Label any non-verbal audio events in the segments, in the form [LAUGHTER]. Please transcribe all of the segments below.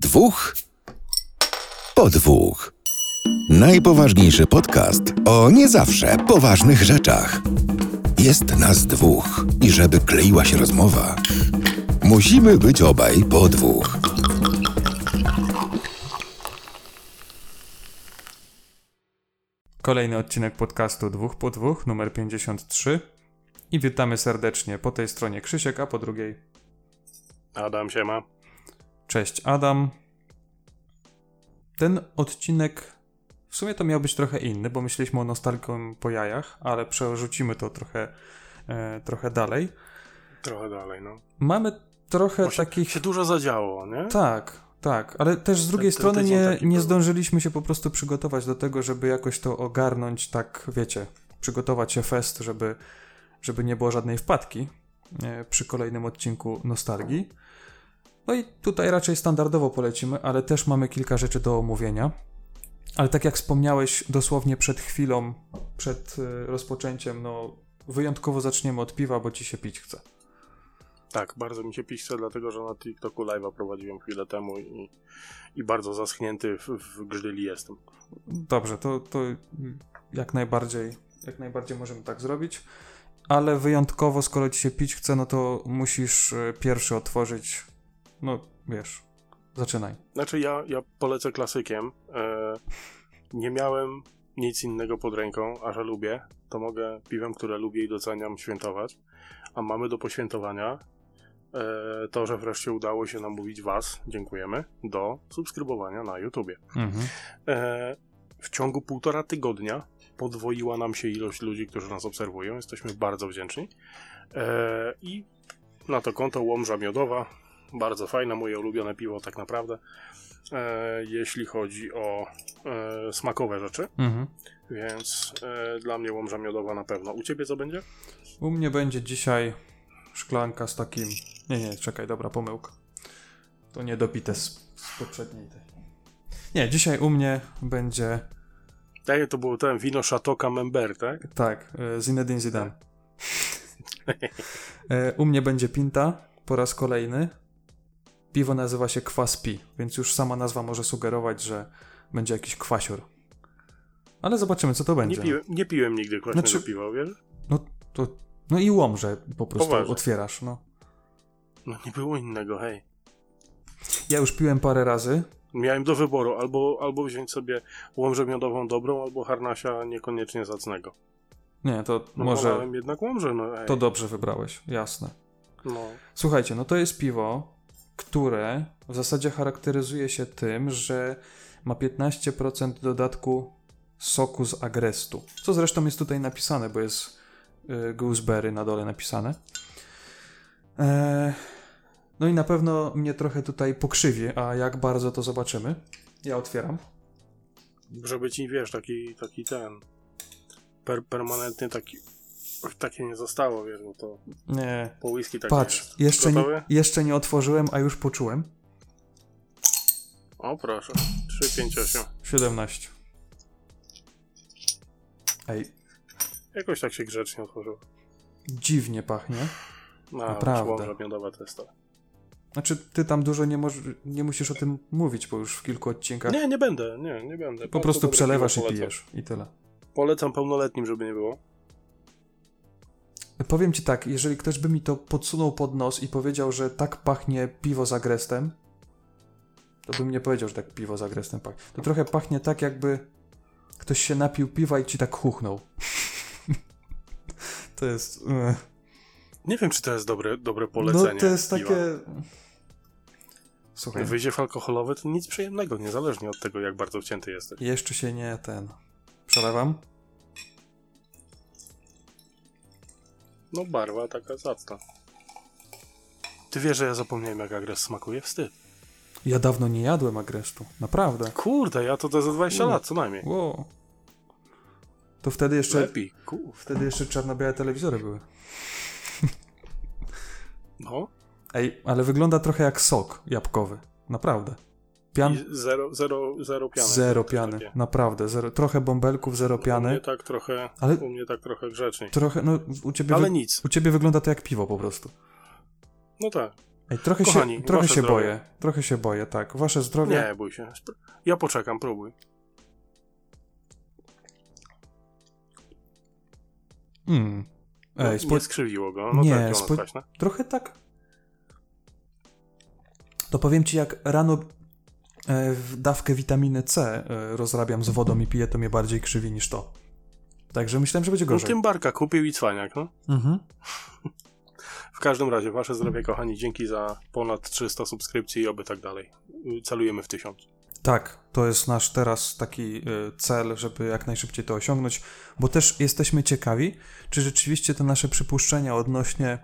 Dwóch po dwóch. Najpoważniejszy podcast o nie zawsze poważnych rzeczach. Jest nas dwóch i żeby kleiła się rozmowa, musimy być obaj po dwóch. Kolejny odcinek podcastu dwóch po dwóch, numer 53. I witamy serdecznie po tej stronie Krzysiek, a po drugiej Adam siema. Cześć Adam. Ten odcinek w sumie to miał być trochę inny, bo myśleliśmy o nostalgii po jajach, ale przerzucimy to trochę, e, trochę dalej. Trochę dalej, no. Mamy trochę Bo się, takich... się dużo zadziało, nie? Tak, tak, ale też z drugiej ten strony tydzień nie, nie zdążyliśmy się po prostu przygotować do tego, żeby jakoś to ogarnąć, tak wiecie, przygotować się fest, żeby, żeby nie było żadnej wpadki e, przy kolejnym odcinku Nostalgii. No i tutaj raczej standardowo polecimy, ale też mamy kilka rzeczy do omówienia. Ale tak jak wspomniałeś dosłownie przed chwilą, przed e, rozpoczęciem, no wyjątkowo zaczniemy od piwa, bo ci się pić chce. Tak, bardzo mi się pisze, dlatego że na TikToku live'a prowadziłem chwilę temu i, i bardzo zaschnięty w, w grzyli jestem. Dobrze, to, to jak najbardziej, jak najbardziej możemy tak zrobić. Ale wyjątkowo, skoro ci się pić chce, no to musisz e, pierwszy otworzyć. No wiesz, zaczynaj. Znaczy ja, ja polecę klasykiem. E, nie miałem nic innego pod ręką, a że lubię, to mogę piwem, które lubię i doceniam, świętować. A mamy do poświętowania e, to, że wreszcie udało się namówić Was, dziękujemy, do subskrybowania na YouTubie. Mhm. E, w ciągu półtora tygodnia podwoiła nam się ilość ludzi, którzy nas obserwują. Jesteśmy bardzo wdzięczni. E, I na to konto Łomża Miodowa. Bardzo fajne, moje ulubione piwo tak naprawdę. E, jeśli chodzi o e, smakowe rzeczy. Mhm. Więc e, dla mnie Łomża Miodowa na pewno. U Ciebie co będzie? U mnie będzie dzisiaj szklanka z takim. Nie, nie, czekaj, dobra, pomyłka. To nie dopite z, z poprzedniej tej. Nie, dzisiaj u mnie będzie. Tak, to było ten wino Chateau Camembert, tak? Tak, e, Zinedine Zidane. [LAUGHS] E, U mnie będzie pinta po raz kolejny. Piwo nazywa się Kwas Pi, więc już sama nazwa może sugerować, że będzie jakiś kwasior. Ale zobaczymy, co to Nie będzie. piłem, nie piłem nigdy kwaśnego Znaczy- piwa, wiesz? No, to, no i łomże po prostu Poważnie. otwierasz. No. No nie było innego, hej. Ja już piłem parę razy. Miałem do wyboru albo, albo wziąć sobie łomżę miodową dobrą, albo harnasia niekoniecznie zacnego. Nie, to No może jednak łomżę, no ej. to dobrze wybrałeś, jasne. No, Słuchajcie, no to jest piwo, które w zasadzie charakteryzuje się tym, że ma 15% dodatku soku z agrestu. Co zresztą jest tutaj napisane, bo jest y, gooseberry na dole napisane. Eee, no i na pewno mnie trochę tutaj pokrzywi, a jak bardzo to zobaczymy. Ja otwieram. żeby ci, wiesz, taki, taki ten per, permanentny taki takie nie zostało, wiesz, bo to Nie. po whisky tak Patrz, jeszcze nie, jeszcze nie otworzyłem, a już poczułem. O, proszę. 3, 5, 8. 17. Ej, Jakoś tak się grzecznie otworzyło. dziwnie pachnie. No, Naprawdę. Miodowa to jest to. Znaczy, ty tam dużo nie, moż- nie musisz o tym mówić, bo już w kilku odcinkach Nie, nie będę, nie, nie będę. po Bardzo prostu przelewasz i pijesz. I tyle. Polecam pełnoletnim, żeby nie było. Powiem ci tak, jeżeli ktoś by mi to podsunął pod nos i powiedział, że tak pachnie piwo z agrestem, to bym nie powiedział, że tak piwo z agrestem pachnie. To trochę pachnie tak, jakby ktoś się napił piwa i ci tak chuchnął. [LAUGHS] to jest... ech. Nie wiem, czy to jest dobre, dobre polecenie. No to jest piwa. takie... Słuchaj, Wyjdzie alkoholowe to nic przyjemnego, niezależnie od tego, jak bardzo wcięty jesteś. jeszcze się nie ten... Przelewam? No barwa taka zacna. Ty wiesz, że ja zapomniałem jak agres smakuje? Wstyd. Ja dawno nie jadłem agrestu. Naprawdę. Kurde, ja to, to za 20 U. lat co najmniej. Wow. To wtedy jeszcze... Lepiej. Wtedy jeszcze czarno-białe telewizory były. No. Ej, ale wygląda trochę jak sok jabłkowy. Naprawdę. Pian... I zero, zero, zero piany. Zero piany. takie. Naprawdę. Zero... Trochę bąbelków, zero U mnie piany. tak trochę, Ale- u mnie tak trochę grzeczniej. Trochę, no u ciebie, Ale wy... nic. u ciebie wygląda to jak piwo po prostu. No tak. Ej, trochę Kochani, się, trochę się zdrowie. boję. Trochę się boję, tak. Wasze zdrowie. Nie, bój się. Ja poczekam, próbuj. Mm. No, Ej, nie spo... skrzywiło go. No Nie, tak, spo- trochę tak. To powiem ci, jak rano dawkę witaminy C e, rozrabiam z wodą i piję, to mnie bardziej krzywi niż to. Także myślałem, że będzie No, gorzej. tym barka kupił i cwaniak, no. Mhm. [LAUGHS] W każdym razie, wasze zdrowie, kochani, dzięki za ponad 300 subskrypcji i oby tak dalej. Celujemy w 1000. Tak, to jest nasz teraz taki y, cel, żeby jak najszybciej to osiągnąć, bo też jesteśmy ciekawi, czy rzeczywiście te nasze przypuszczenia odnośnie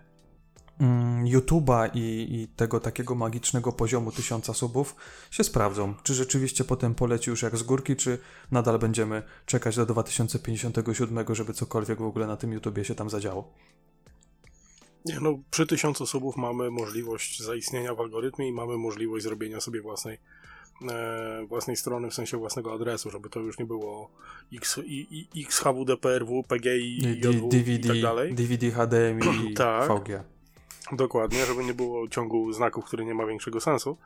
YouTube'a i, i tego takiego magicznego poziomu tysiąca subów się sprawdzą. Czy rzeczywiście potem poleci już jak z górki, czy nadal będziemy czekać do 2057, żeby cokolwiek w ogóle na tym YouTubie się tam zadziało. Nie, no, przy 1000 subów mamy możliwość zaistnienia w algorytmie i mamy możliwość zrobienia sobie własnej, e, własnej strony, w sensie własnego adresu, żeby to już nie było X, i, i, XHWDPRW, PGI, I, JW DVD, i tak dalej. DVD, HDMI i [CLEARS THROAT] Tak. VG. Dokładnie, żeby nie było ciągu znaków, który nie ma większego sensu,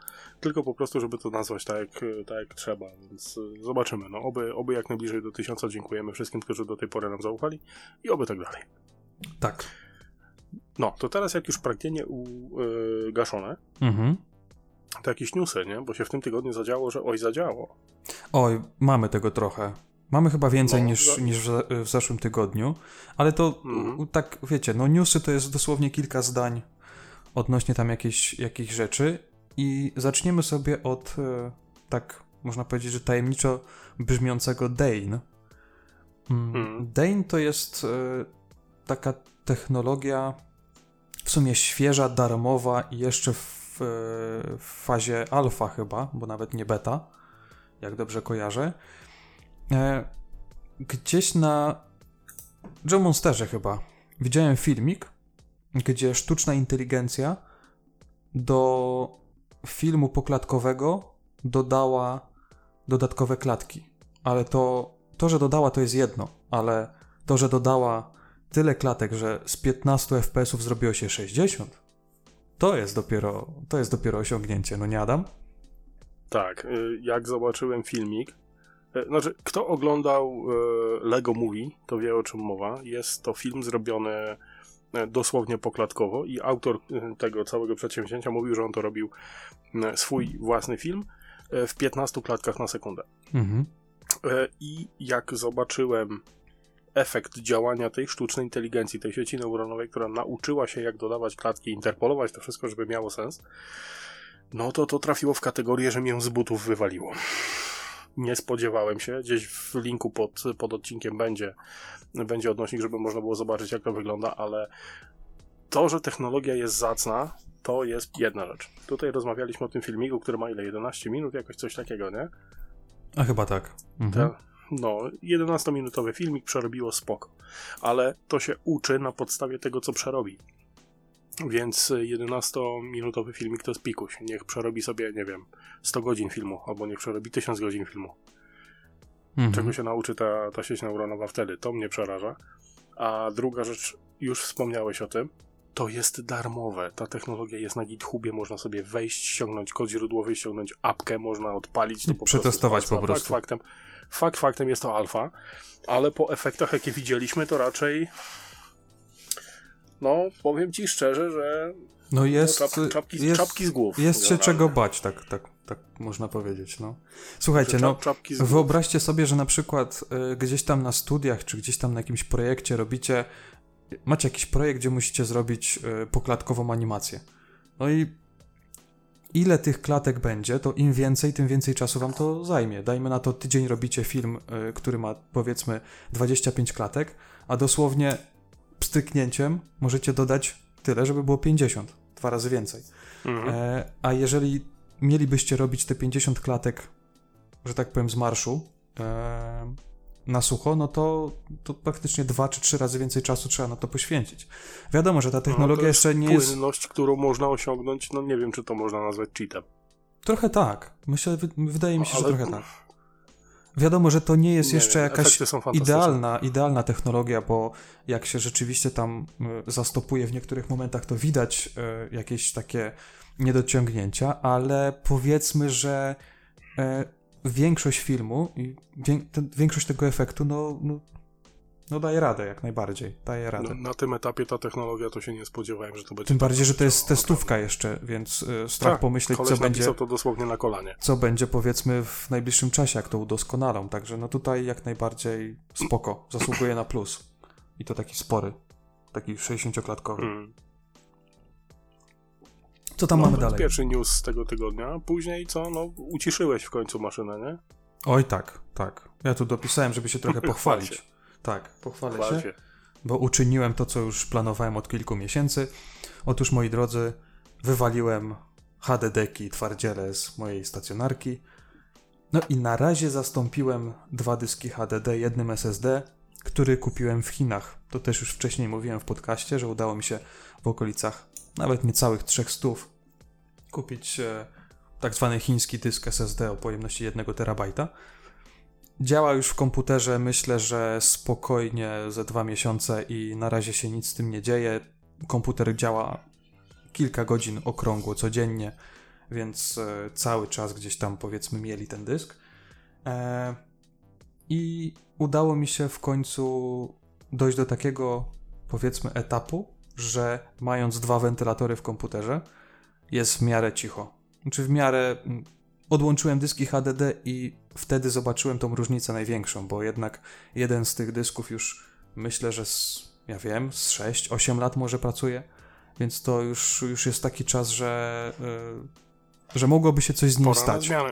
tylko po prostu, żeby to nazwać tak jak, tak jak trzeba, więc y, zobaczymy. No, oby, oby jak najbliżej do tysiąca dziękujemy wszystkim, którzy do tej pory nam zaufali i oby tak dalej. Tak. No, to teraz jak już pragnienie ugaszone, Mhm. to jakieś newsy, nie? Bo się w tym tygodniu zadziało, że oj, zadziało. Oj, mamy tego trochę. Mamy chyba więcej No, niż, niż w, w zeszłym tygodniu, ale to Mhm. tak, wiecie, no newsy to jest dosłownie kilka zdań odnośnie tam jakiejś, jakichś rzeczy i zaczniemy sobie od e, tak, można powiedzieć, że tajemniczo brzmiącego Dane. Mm, Mhm. Dane to jest e, taka technologia w sumie świeża, darmowa i jeszcze w, e, w fazie alfa chyba, bo nawet nie beta, jak dobrze kojarzę. E, gdzieś na Joe Monsterze chyba widziałem filmik, gdzie sztuczna inteligencja do filmu poklatkowego dodała dodatkowe klatki. Ale to, to, że dodała, to jest jedno, ale to, że dodała tyle klatek, że z 15 FPS-ów zrobiło się 60, to jest dopiero, to jest dopiero osiągnięcie, no nie Adam? Tak, y, jak zobaczyłem filmik, znaczy, kto oglądał y, Lego Movie, to wie o czym mowa. Jest to film zrobiony y, dosłownie poklatkowo i autor tego całego przedsięwzięcia mówił, że on to robił swój własny film w 15 klatkach na sekundę. Mhm. E, I jak zobaczyłem efekt działania tej sztucznej inteligencji, tej sieci neuronowej, która nauczyła się, jak dodawać klatki, interpolować to wszystko, żeby miało sens, no to to trafiło w kategorię, że mnie z butów wywaliło. Nie spodziewałem się. Gdzieś w linku pod, pod odcinkiem będzie, będzie odnośnik, żeby można było zobaczyć, jak to wygląda, ale to, że technologia jest zacna, to jest jedna rzecz. Tutaj rozmawialiśmy o tym filmiku, który ma ile? 11 minut, jakoś coś takiego, nie? A chyba tak. Mhm. Te, no, 11-minutowy filmik przerobiło spoko, ale to się uczy na podstawie tego, co przerobi. Więc 11-minutowy filmik to jest pikuś. Niech przerobi sobie, nie wiem, 100 godzin filmu, albo niech przerobi 1000 godzin filmu. Mhm. Czego się nauczy ta, ta sieć neuronowa wtedy? To mnie przeraża. A druga rzecz, już wspomniałeś o tym, to jest darmowe. Ta technologia jest na GitHubie, można sobie wejść, ściągnąć kod źródłowy, ściągnąć apkę, można odpalić to po przetestować prostu. po prostu. Fakt faktem, fakt faktem jest to alfa, ale po efektach, jakie widzieliśmy, to raczej no, powiem ci szczerze, że No jest, no, czap, czapki, jest, czapki z głów. jest się czego bać, tak, tak, tak można powiedzieć, no. Słuchajcie, no, wyobraźcie sobie, że na przykład y, gdzieś tam na studiach, czy gdzieś tam na jakimś projekcie robicie, macie jakiś projekt, gdzie musicie zrobić y, poklatkową animację. No i ile tych klatek będzie, to im więcej, tym więcej czasu wam to zajmie. Dajmy na to tydzień robicie film, y, który ma powiedzmy 25 klatek, a dosłownie pstryknięciem możecie dodać tyle, żeby było 50, dwa razy więcej. Mhm. E, a jeżeli mielibyście robić te 50 klatek, że tak powiem, z marszu e, na sucho, no to, to praktycznie dwa czy trzy razy więcej czasu trzeba na to poświęcić. Wiadomo, że ta technologia no, jeszcze nie jest. Płynność, którą można osiągnąć, no nie wiem, czy to można nazwać cheatem. Trochę tak. Myślę, wy- wydaje mi się, że Ale- trochę tak. Wiadomo, że to nie jest Nie jeszcze wiem, jakaś idealna, idealna technologia, bo jak się rzeczywiście tam y, zastopuje w niektórych momentach, to widać y, jakieś takie niedociągnięcia, ale powiedzmy, że y, większość filmu i większość tego efektu, no, no, no daje radę jak najbardziej, daje radę. No, na tym etapie ta technologia to się nie spodziewałem, że to będzie. Tym bardziej, że to jest działało, testówka jeszcze, więc y, strach Tak, pomyśleć, co będzie, to dosłownie na kolanie. co będzie powiedzmy w najbliższym czasie, jak to udoskonalą. Także no tutaj jak najbardziej spoko, zasługuje na plus. I to taki spory, taki 60-klatkowy. Mm. Co tam no, mamy dalej? Pierwszy news z tego tygodnia. Później co? No, uciszyłeś w końcu maszynę, nie? Oj tak, tak. Ja tu dopisałem, żeby się trochę Chwal [LAUGHS] pochwalić. Tak, pochwalę Chwal się, bo uczyniłem to, co już planowałem od kilku miesięcy. Otóż, moi drodzy, wywaliłem HDD-ki, twardziele z mojej stacjonarki. No i na razie zastąpiłem dwa dyski HDD jednym SSD, który kupiłem w Chinach. To też już wcześniej mówiłem w podcaście, że udało mi się w okolicach nawet niecałych 300 kupić e, tak zwany chiński dysk SSD o pojemności 1 terabajta. Działa już w komputerze, myślę, że spokojnie ze dwa miesiące i na razie się nic z tym nie dzieje. Komputer działa kilka godzin okrągło codziennie, więc e, cały czas gdzieś tam powiedzmy mieli ten dysk. E, I udało mi się w końcu dojść do takiego powiedzmy etapu, że mając dwa wentylatory w komputerze jest w miarę cicho. Czy w miarę odłączyłem dyski HDD i wtedy zobaczyłem tą różnicę największą, bo jednak jeden z tych dysków już myślę, że z, ja wiem, z 6-8 lat może pracuje, więc to już, już jest taki czas, że, y, że mogłoby się coś z nim Pora na stać. zmianę.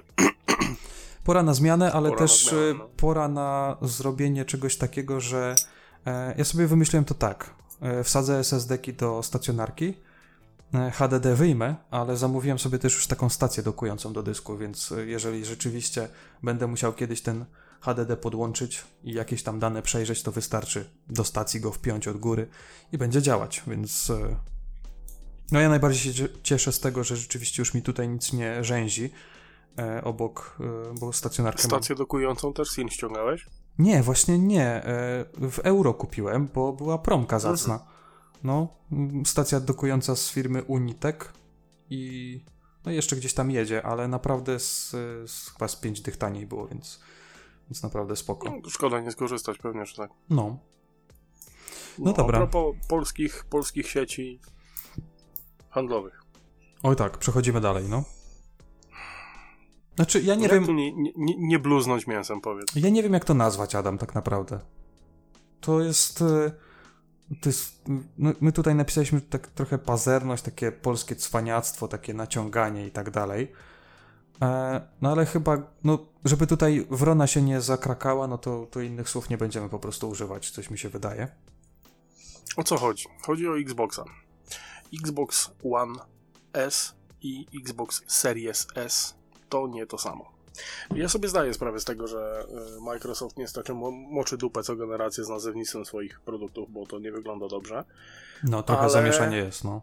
[CLEARS THROAT] Pora na zmianę, ale Pora na też zmianę, y, no. pora na zrobienie czegoś takiego, że e, ja sobie wymyśliłem to tak. E, wsadzę SSD-ki do stacjonarki, HDD wyjmę, ale zamówiłem sobie też już taką stację dokującą do dysku, więc e, jeżeli rzeczywiście będę musiał kiedyś ten HDD podłączyć i jakieś tam dane przejrzeć, to wystarczy do stacji go wpiąć od góry i będzie działać, więc e, no ja najbardziej się cie- cieszę z tego, że rzeczywiście już mi tutaj nic nie rzęzi e, obok, e, bo stacjonarkę mam. Stację dokującą też Sin ściągałeś? Nie, właśnie nie. E, W euro kupiłem, bo była promka zacna. No, stacja dokująca z firmy Unitek i no jeszcze gdzieś tam jedzie, ale naprawdę z, z chyba z 5 dych taniej było, więc, więc naprawdę spoko. No, szkoda nie skorzystać pewnie, że tak. No, No dobra. A propos polskich, polskich sieci handlowych. oj tak, przechodzimy dalej, no. Znaczy, ja nie Jak wiem, nie, nie, nie- bluznąć mięsem, powiedz. ja nie wiem jak to nazwać, Adam, tak naprawdę. To jest... e, To jest no, my tutaj napisaliśmy tak trochę pazerność, takie polskie cwaniactwo, takie naciąganie i tak dalej. E, no ale chyba, no, żeby tutaj wrona się nie zakrakała, no to, to innych słów nie będziemy po prostu używać, coś mi się wydaje. O co chodzi? Chodzi o Xboxa. Xbox One S i Xbox Series S to nie to samo. Ja sobie zdaję sprawę z tego, że y, Microsoft niestety mo- moczy dupę co generację z nazewnictwem swoich produktów, bo to nie wygląda dobrze. No, trochę Ale- zamieszanie jest, no.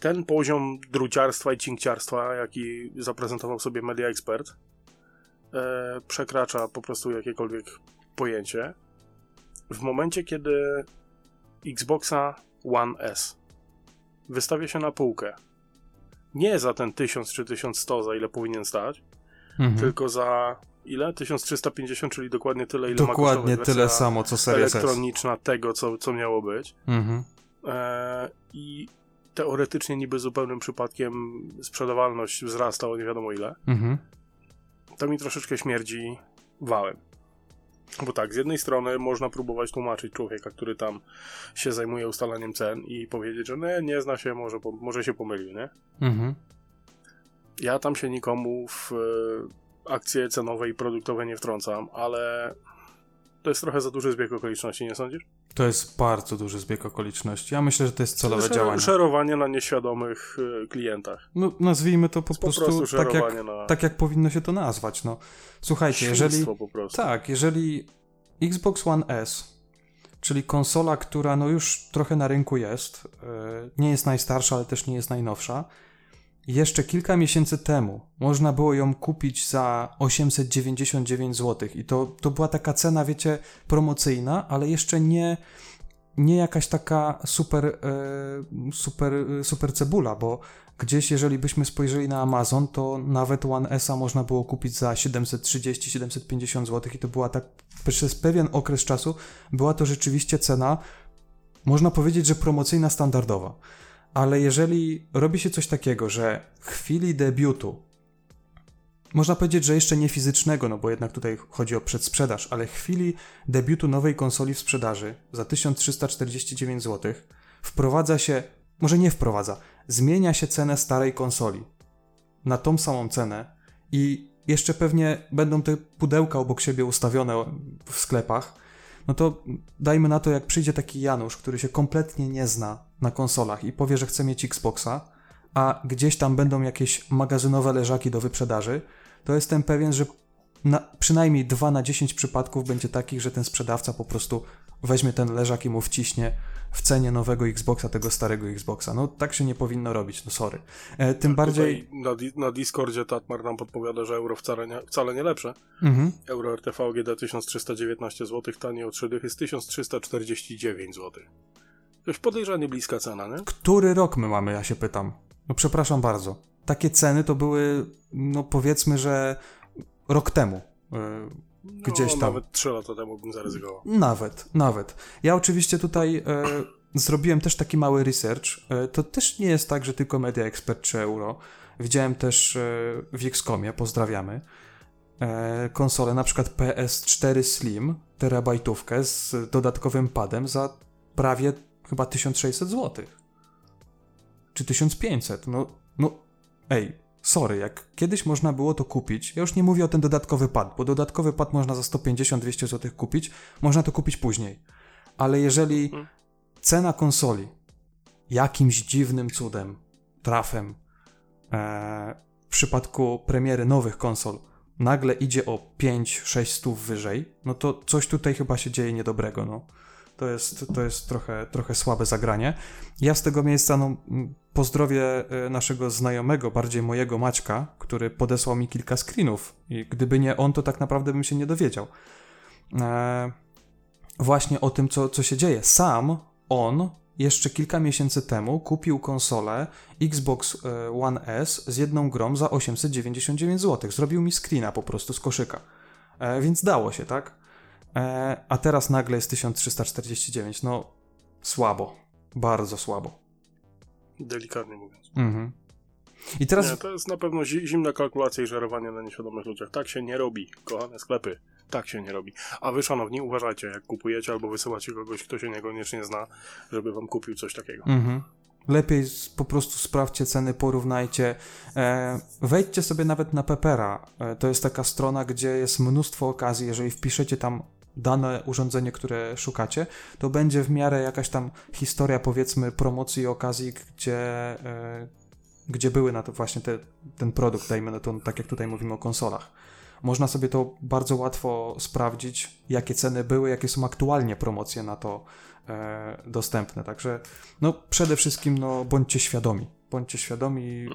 Ten poziom druciarstwa i cinkciarstwa, jaki zaprezentował sobie Media Expert, e, przekracza po prostu jakiekolwiek pojęcie. W momencie, kiedy Xboxa One S wystawia się na półkę, nie za ten 1000 czy 1100, za ile powinien stać, Mhm. tylko za ile? 1350, czyli dokładnie tyle, ile ma Dokładnie kosztować tyle samo, co Series S. elektroniczna tego, co, co miało być. Mhm. E, I teoretycznie niby zupełnym przypadkiem sprzedawalność wzrasta o nie wiadomo ile. Mhm. To mi troszeczkę śmierdzi wałem. Bo tak, z jednej strony można próbować tłumaczyć człowieka, który tam się zajmuje ustalaniem cen i powiedzieć, że nie, nie zna się, może, może się pomylił, nie? Mhm. Ja tam się nikomu w e, akcje cenowe i produktowe nie wtrącam, ale to jest trochę za duży zbieg okoliczności, nie sądzisz? To jest bardzo duży zbieg okoliczności. Ja myślę, że to jest celowe Szer- działanie. Szerowanie na nieświadomych e, klientach. No, nazwijmy to po, Po prostu, prostu tak, jak, na tak, jak powinno się to nazwać. No. Słuchajcie, jeżeli. świństwo po prostu. Tak, jeżeli Xbox One S, czyli konsola, która no już trochę na rynku jest, yy, nie jest najstarsza, ale też nie jest najnowsza, jeszcze kilka miesięcy temu można było ją kupić za 899 zł i to, to była taka cena, wiecie, promocyjna, ale jeszcze nie, nie jakaś taka super, e, super, e, super cebula, bo gdzieś jeżeli byśmy spojrzeli na Amazon, to nawet One S można było kupić za 730-750 zł i to była tak przez pewien okres czasu była to rzeczywiście cena, można powiedzieć, że promocyjna standardowa. Ale jeżeli robi się coś takiego, że chwili debiutu, można powiedzieć, że jeszcze nie fizycznego, no bo jednak tutaj chodzi o przedsprzedaż, ale chwili debiutu nowej konsoli w sprzedaży za 1349 zł wprowadza się, może nie wprowadza, zmienia się cenę starej konsoli na tą samą cenę i jeszcze pewnie będą te pudełka obok siebie ustawione w sklepach, no to dajmy na to, jak przyjdzie taki Janusz, który się kompletnie nie zna na konsolach i powie, że chce mieć Xboxa, a gdzieś tam będą jakieś magazynowe leżaki do wyprzedaży, to jestem pewien, że na, przynajmniej 2 na 10 przypadków będzie takich, że ten sprzedawca po prostu weźmie ten leżak i mu wciśnie w cenie nowego Xboxa, tego starego Xboxa. No tak się nie powinno robić, no sorry. E, tym bardziej... Na, di na Discordzie Tatmar nam podpowiada, że euro wcale nie, wcale nie lepsze. Mhm. Euro RTV GD 1319 zł, taniej od 3 jest 1349 zł. Jakoś podejrzanie bliska cena, nie? Który rok my mamy, ja się pytam. No przepraszam bardzo. Takie ceny to były, no powiedzmy, że rok temu. e, Gdzieś no, tam. Nawet 3 lata temu bym zaryzykował. Nawet, nawet. Ja oczywiście tutaj e, zrobiłem też taki mały research. E, to też nie jest tak, że tylko Media Expert czy Euro. Widziałem też w XCOMie, pozdrawiamy, e, konsolę na przykład PS4 Slim, terabajtówkę z dodatkowym padem za prawie chyba 1600 zł. Czy 1500. No, no, ej, sorry, jak kiedyś można było to kupić, ja już nie mówię o ten dodatkowy pad, bo dodatkowy pad można za 150-200 zł kupić, można to kupić później. Ale jeżeli Mhm. cena konsoli jakimś dziwnym cudem, trafem, e, w przypadku premiery nowych konsol nagle idzie o 5-6 stów wyżej, no to coś tutaj chyba się dzieje niedobrego, no. To jest, to jest trochę, trochę słabe zagranie. Ja z tego miejsca no, pozdrowię e, naszego znajomego, bardziej mojego Maćka, który podesłał mi kilka screenów i gdyby nie on, to tak naprawdę bym się nie dowiedział. E, właśnie o tym, co, co się dzieje. Sam on jeszcze kilka miesięcy temu kupił konsolę Xbox e, One S z jedną grą za 899 zł. Zrobił mi screena po prostu z koszyka. E, więc dało się, tak? E, a teraz nagle jest 1349. No, słabo. Bardzo słabo. Delikatnie mówiąc. Mhm. I teraz. Nie, to jest na pewno zi- zimna kalkulacja i żerowanie na nieświadomych ludziach. Tak się nie robi, kochane sklepy. Tak się nie robi. A wy, szanowni, uważajcie, jak kupujecie albo wysyłacie kogoś, kto się niekoniecznie zna, żeby wam kupił coś takiego. Mhm. Lepiej po prostu sprawdźcie ceny, porównajcie. E, wejdźcie sobie nawet na Pepera. E, to jest taka strona, gdzie jest mnóstwo okazji. Jeżeli wpiszecie tam dane urządzenie, które szukacie, to będzie w miarę jakaś tam historia, powiedzmy, promocji i okazji, gdzie, e, gdzie były na to właśnie te, ten produkt, dajmy na to, tak jak tutaj mówimy o konsolach. Można sobie to bardzo łatwo sprawdzić, jakie ceny były, jakie są aktualnie promocje na to e, dostępne. Także no przede wszystkim no, bądźcie świadomi. Bądźcie świadomi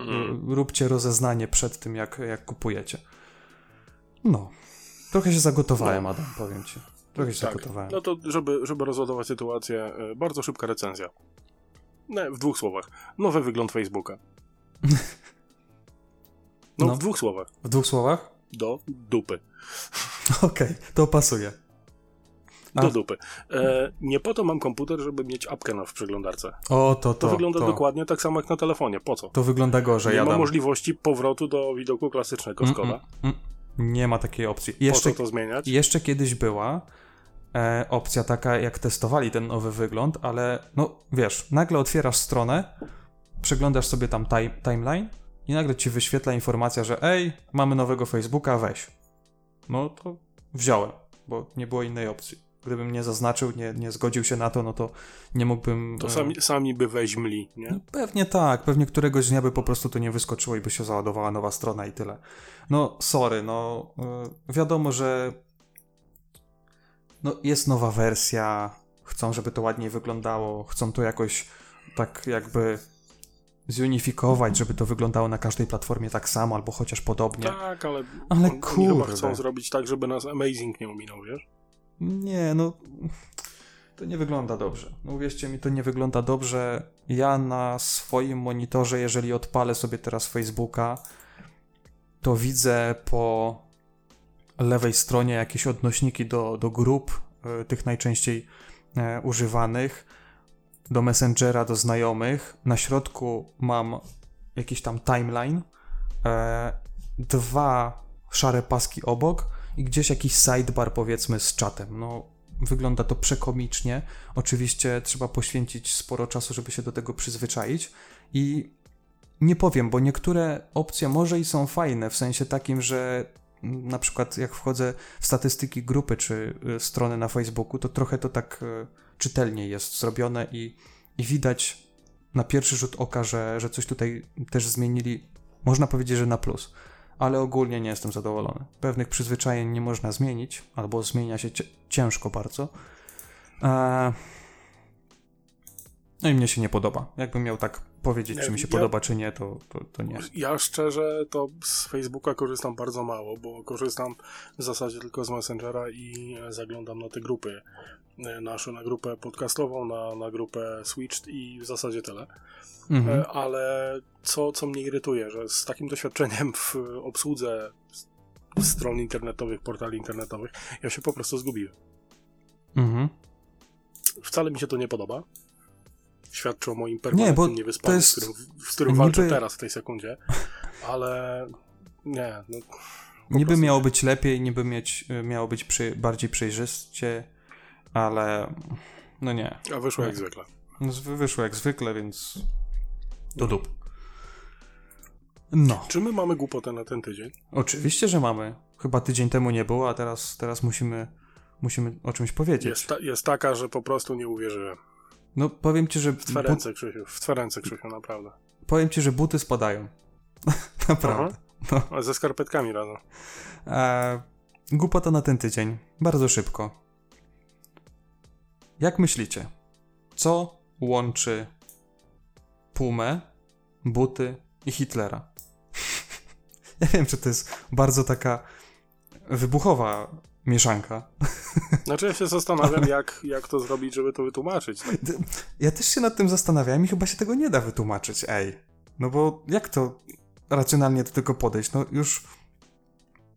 y, róbcie rozeznanie przed tym, jak, jak kupujecie. No. Trochę się zagotowałem, No. Adam, powiem ci. Trochę się Tak. No to, żeby, żeby rozładować sytuację, y, bardzo szybka recenzja. No, w dwóch słowach. Nowy wygląd Facebooka. [LAUGHS] No, No. w dwóch słowach. W dwóch słowach? Do dupy. [LAUGHS] Okej, to pasuje. Do A- dupy. E, nie po to mam komputer, żeby mieć apkę na w przeglądarce. O, to, To, to. wygląda to, dokładnie tak samo jak na telefonie. Po co? To wygląda gorzej, nie ma Adam. możliwości powrotu do widoku klasycznego Mm, Skoda. mm, mm. Nie ma takiej opcji. Po Jeszcze, co to zmieniać? jeszcze kiedyś była e, opcja taka, jak testowali ten nowy wygląd, ale no wiesz, nagle otwierasz stronę, przeglądasz sobie tam time, timeline i nagle ci wyświetla informacja, że ej, mamy nowego Facebooka, weź. No to wziąłem, bo nie było innej opcji. Gdybym nie zaznaczył, nie, nie zgodził się na to, no to nie mógłbym... To e, sami, sami by weźmli, nie? no, pewnie tak, pewnie któregoś dnia by po prostu to nie wyskoczyło i by się załadowała nowa strona i tyle. No, sorry, no y, wiadomo, że no, jest nowa wersja, chcą, żeby to ładniej wyglądało, chcą to jakoś tak jakby zunifikować, żeby to wyglądało na każdej platformie tak samo, albo chociaż podobnie. Tak, ale, Ale on- oni chyba kurde. chcą zrobić tak, żeby nas Amazing nie ominął, wiesz? Nie, no. To nie wygląda dobrze. No uwierzcie mi, to nie wygląda dobrze. Ja na swoim monitorze, jeżeli odpalę sobie teraz Facebooka, to widzę po lewej stronie jakieś odnośniki do, do grup, e, tych najczęściej e, używanych, do Messengera, do znajomych. Na środku mam jakiś tam timeline, e, dwa szare paski obok i gdzieś jakiś sidebar powiedzmy z czatem. No, wygląda to przekomicznie. Oczywiście trzeba poświęcić sporo czasu, żeby się do tego przyzwyczaić i nie powiem, bo niektóre opcje może i są fajne, w sensie takim, że na przykład jak wchodzę w statystyki grupy czy y, strony na Facebooku, to trochę to tak y, czytelnie jest zrobione i, i widać na pierwszy rzut oka, że, że coś tutaj też zmienili, można powiedzieć, że na plus ale ogólnie nie jestem zadowolony. Pewnych przyzwyczajeń nie można zmienić, albo zmienia się ciężko bardzo. Eee... No i mnie się nie podoba. Jakbym miał tak powiedzieć, Nie, czy mi się ja- podoba, czy nie, to, to, to nie. Ja szczerze to z Facebooka korzystam bardzo mało, bo korzystam w zasadzie tylko z Messengera i zaglądam na te grupy e, nasze, na grupę podcastową, na, na grupę Switched i w zasadzie tyle. Mhm. E, Ale co, co mnie irytuje, że z takim doświadczeniem w obsłudze stron internetowych, portali internetowych, ja się po prostu zgubiłem. Mhm. Wcale mi się to nie podoba. Świadczy o moim Nie, permanentnym bo niewyspaniu, jest z którym, z którym walczę niby- teraz w tej sekundzie. Ale nie, no, Niby miało nie. być lepiej, niby mieć, y, miało być przy, bardziej przejrzyście, ale no nie. A wyszło jak Nie. zwykle. No, wyszło jak zwykle, więc do dup. No. Czy my mamy głupotę na ten tydzień? Oczywiście, że mamy. Chyba tydzień temu nie było, a teraz, teraz musimy, musimy o czymś powiedzieć. Jest, ta, jest taka, że po prostu nie uwierzyłem. No powiem ci, że W twe but, ręce, Krzysiu. W twe ręce, Krzysiu, naprawdę. powiem ci, że buty spadają. [LAUGHS] Naprawdę. No. Ze skarpetkami razem. E, głupota na ten tydzień. Bardzo szybko. Jak myślicie? Co łączy Pumę, buty i Hitlera? [LAUGHS] ja wiem, że to jest bardzo taka wybuchowa mieszanka. [LAUGHS] Znaczy ja się zastanawiam, jak, jak to zrobić, żeby to wytłumaczyć. Tak? Ja też się nad tym zastanawiałem i chyba się tego nie da wytłumaczyć, ej. No bo jak to racjonalnie do tego podejść? No już...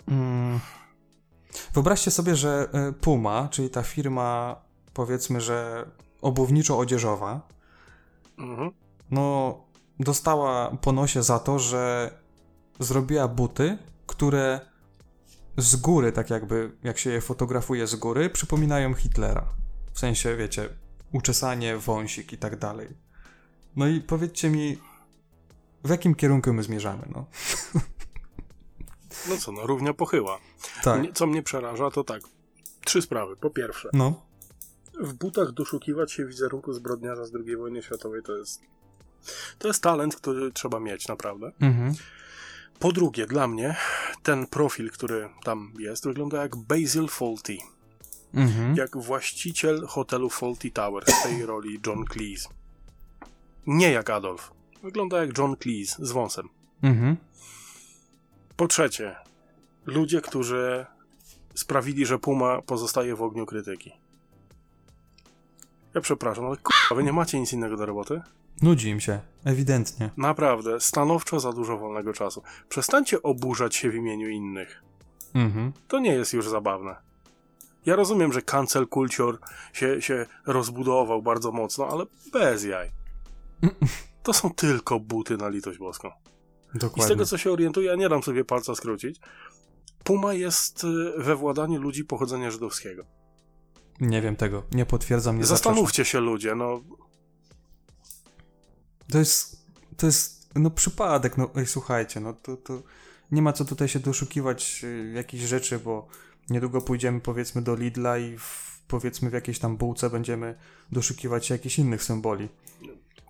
Mm, wyobraźcie sobie, że e, Puma, czyli ta firma, powiedzmy, że obuwniczo-odzieżowa, Mhm. no dostała po nosie za to, że zrobiła buty, które z góry, tak jakby, jak się je fotografuje z góry, przypominają Hitlera. W sensie, wiecie, uczesanie, wąsik i tak dalej. No i powiedzcie mi, w jakim kierunku my zmierzamy, no? No co, no równia pochyła. Tak. Co mnie przeraża, to tak. Trzy sprawy. Po pierwsze, No. w butach doszukiwać się wizerunku zbrodniarza z II wojny światowej to jest. To jest talent, który trzeba mieć, naprawdę. Mhm. Po drugie, dla mnie ten profil, który tam jest, wygląda jak Basil Fawlty. Mhm. Jak właściciel hotelu Fawlty Tower w tej roli John Cleese. Nie jak Adolf. Wygląda jak John Cleese z wąsem. Mhm. Po trzecie, ludzie, którzy sprawili, że Puma pozostaje w ogniu krytyki. Ja przepraszam, ale k***a, wy nie macie nic innego do roboty? Nudzi im się, ewidentnie. Naprawdę, stanowczo za dużo wolnego czasu. Przestańcie oburzać się w imieniu innych. Mhm. To nie jest już zabawne. Ja rozumiem, że cancel culture się, się rozbudował bardzo mocno, ale bez jaj. [LAUGHS] To są tylko buty na litość boską. I z Dokładnie. tego, co się orientuję, ja nie dam sobie palca skrócić. Puma jest y, we władaniu ludzi pochodzenia żydowskiego. Nie wiem tego, nie potwierdzam, nie Zastanówcie się ludzie, no To jest, to jest, no przypadek, no ej, słuchajcie, no to, to nie ma co tutaj się doszukiwać y, jakichś rzeczy, bo niedługo pójdziemy powiedzmy do Lidla i w, powiedzmy w jakiejś tam bułce będziemy doszukiwać się jakichś innych symboli.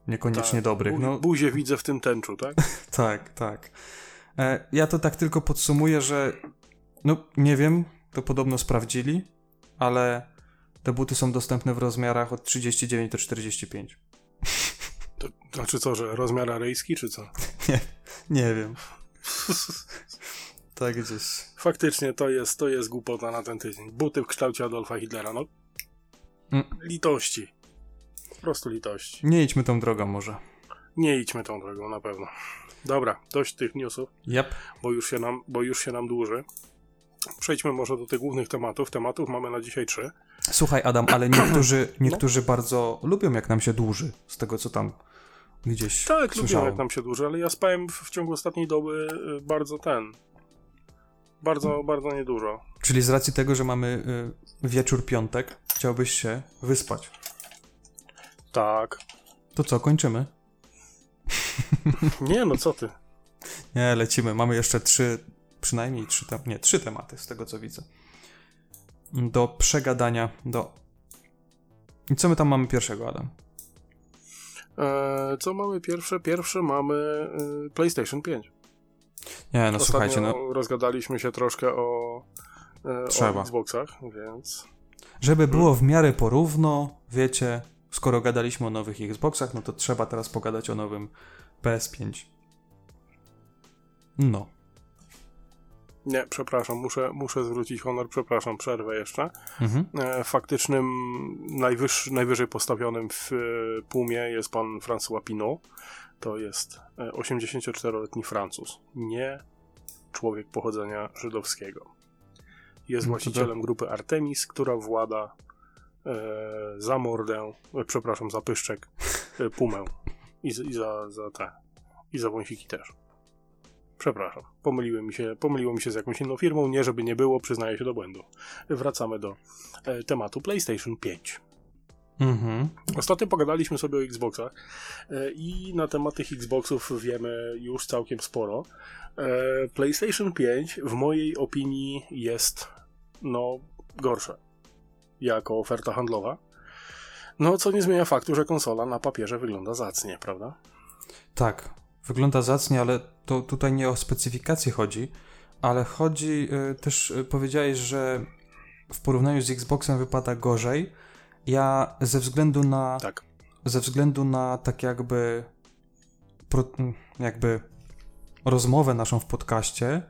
Niekoniecznie tak, dobrych, bu- no buzię widzę w tym tęczu, tak? [LAUGHS] tak, tak. E, ja to tak tylko podsumuję, że no nie wiem, to podobno sprawdzili, ale te buty są dostępne w rozmiarach od 39 do 45. [LAUGHS] To znaczy co, że rozmiar aryjski, czy co? [LAUGHS] Nie wiem. tak gdzieś. Faktycznie to jest, to jest głupota na ten tydzień. Buty w kształcie Adolfa Hitlera, no. Mm. Litości. Po prostu litości. Nie idźmy tą drogą może. Nie idźmy tą drogą, na pewno. Dobra, dość tych newsów, Yep. bo już się nam, bo już się nam dłuży. Przejdźmy może do tych głównych tematów. Tematów mamy na dzisiaj trzy. Słuchaj, Adam, ale niektórzy, [CLEARS THROAT] niektórzy bardzo lubią, jak nam się dłuży, z tego co tam gdzieś Tak, słyszałem. jak nam się dłuży, ale ja spałem w, w ciągu ostatniej doby y, bardzo ten. Bardzo, bardzo niedużo. Czyli z racji tego, że mamy y, wieczór piątek, chciałbyś się wyspać. Tak. To co, kończymy? Nie, no co ty. Nie, lecimy. Mamy jeszcze trzy, przynajmniej trzy, tem- nie, trzy tematy z tego co widzę. Do przegadania, do... I co my tam mamy pierwszego, Adam? E, co mamy pierwsze? Pierwsze mamy y, PlayStation 5. Nie, no Ostatnio słuchajcie, no, rozgadaliśmy się troszkę o, e, Trzeba. o Xboxach, więc żeby było w miarę porówno, wiecie, skoro gadaliśmy o nowych Xboxach, no to trzeba teraz pogadać o nowym PS5. No. Nie, przepraszam, muszę, muszę zwrócić honor, przepraszam, przerwę jeszcze. Mhm. E, faktycznym, najwyższy, najwyżej postawionym w e, Pumie jest pan François Pinot. To jest e, 84-letni Francuz, nie człowiek pochodzenia żydowskiego. Jest No właścicielem grupy Artemis, która włada e, za mordę, e, przepraszam, za pyszczek, e, Pumę i, i za, za te, i za wąsiki też. Przepraszam, pomyliły mi się, pomyliło mi się z jakąś inną firmą, nie żeby nie było, przyznaję się do błędu. Wracamy do e, tematu PlayStation 5. Mhm. Ostatnio pogadaliśmy sobie o Xboxach e, i na temat tych Xboxów wiemy już całkiem sporo. E, PlayStation 5 w mojej opinii jest no gorsze jako oferta handlowa. No, co nie zmienia faktu, że konsola na papierze wygląda zacnie, prawda? Tak, wygląda zacnie, ale to tutaj nie o specyfikację chodzi, ale chodzi y, też, y, powiedziałeś, że w porównaniu z Xboxem wypada gorzej. Ja ze względu na, Tak. ze względu na tak jakby, pro, mm, jakby rozmowę naszą w podcaście,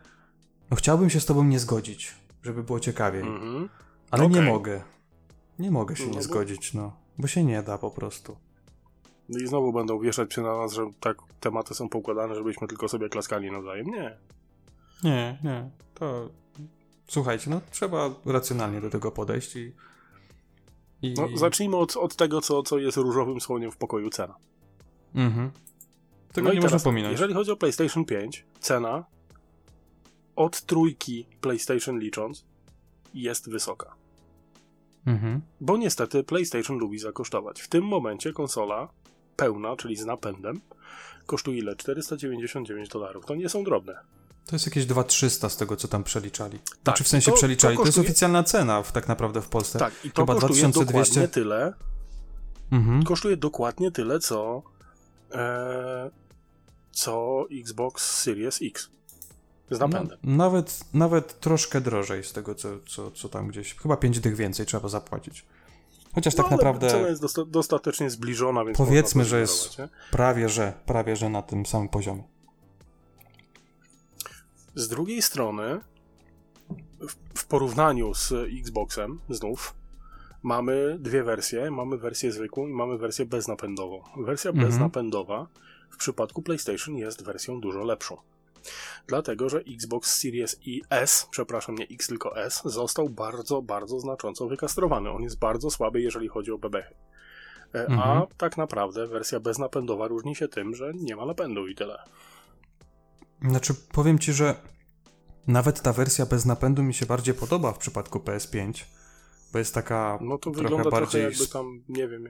no chciałbym się z tobą nie zgodzić, żeby było ciekawiej, Mhm. ale nie okej. mogę. Nie mogę się No nie bo- zgodzić, no, bo się nie da po prostu. No I znowu będą wieszać się na nas, że tak tematy są poukładane, żebyśmy tylko sobie klaskali nawzajem. Nie. Nie, nie. To słuchajcie, no trzeba racjonalnie do tego podejść i. i... No, zacznijmy od, od tego, co, co jest różowym słoniem w pokoju cena. Mhm. Tego No nie można pominąć. Jeżeli chodzi o PlayStation 5, cena od trójki PlayStation licząc jest wysoka. Mhm. Bo niestety PlayStation lubi zakosztować. W tym momencie konsola pełna, czyli z napędem, kosztuje ile? 499 dolarów. To nie są drobne. To jest jakieś 2300 z tego, co tam przeliczali. Znaczy w sensie to- przeliczali. to To, jest kosztuje- oficjalna cena w, tak naprawdę w Polsce. Tak, i to Chyba kosztuje 2200. dokładnie tyle, Mhm. kosztuje dokładnie tyle, co e, co Xbox Series X z No, napędem. nawet, nawet troszkę drożej z tego, co, co, co tam gdzieś. Chyba 5 dych więcej trzeba zapłacić. Chociaż tak No, ale naprawdę Cena jest dosta- dostatecznie zbliżona, więc Powiedzmy, że jest- nie? prawie, że prawie, że na tym samym poziomie. Z drugiej strony, w, w porównaniu z Xboxem, znów, mamy dwie wersje. Mamy wersję zwykłą i mamy wersję beznapędową. Wersja Mhm. beznapędowa w przypadku PlayStation jest wersją dużo lepszą. Dlatego, że Xbox Series i S, przepraszam, nie X, tylko S, został bardzo, bardzo znacząco wykastrowany. On jest bardzo słaby, jeżeli chodzi o bebechy. E, A Mhm. tak naprawdę wersja beznapędowa różni się tym, że nie ma napędu i tyle. Znaczy, powiem ci, że nawet ta wersja bez napędu mi się bardziej podoba w przypadku PS5, bo jest taka No to trochę wygląda trochę bardziej jakby tam, nie wiem,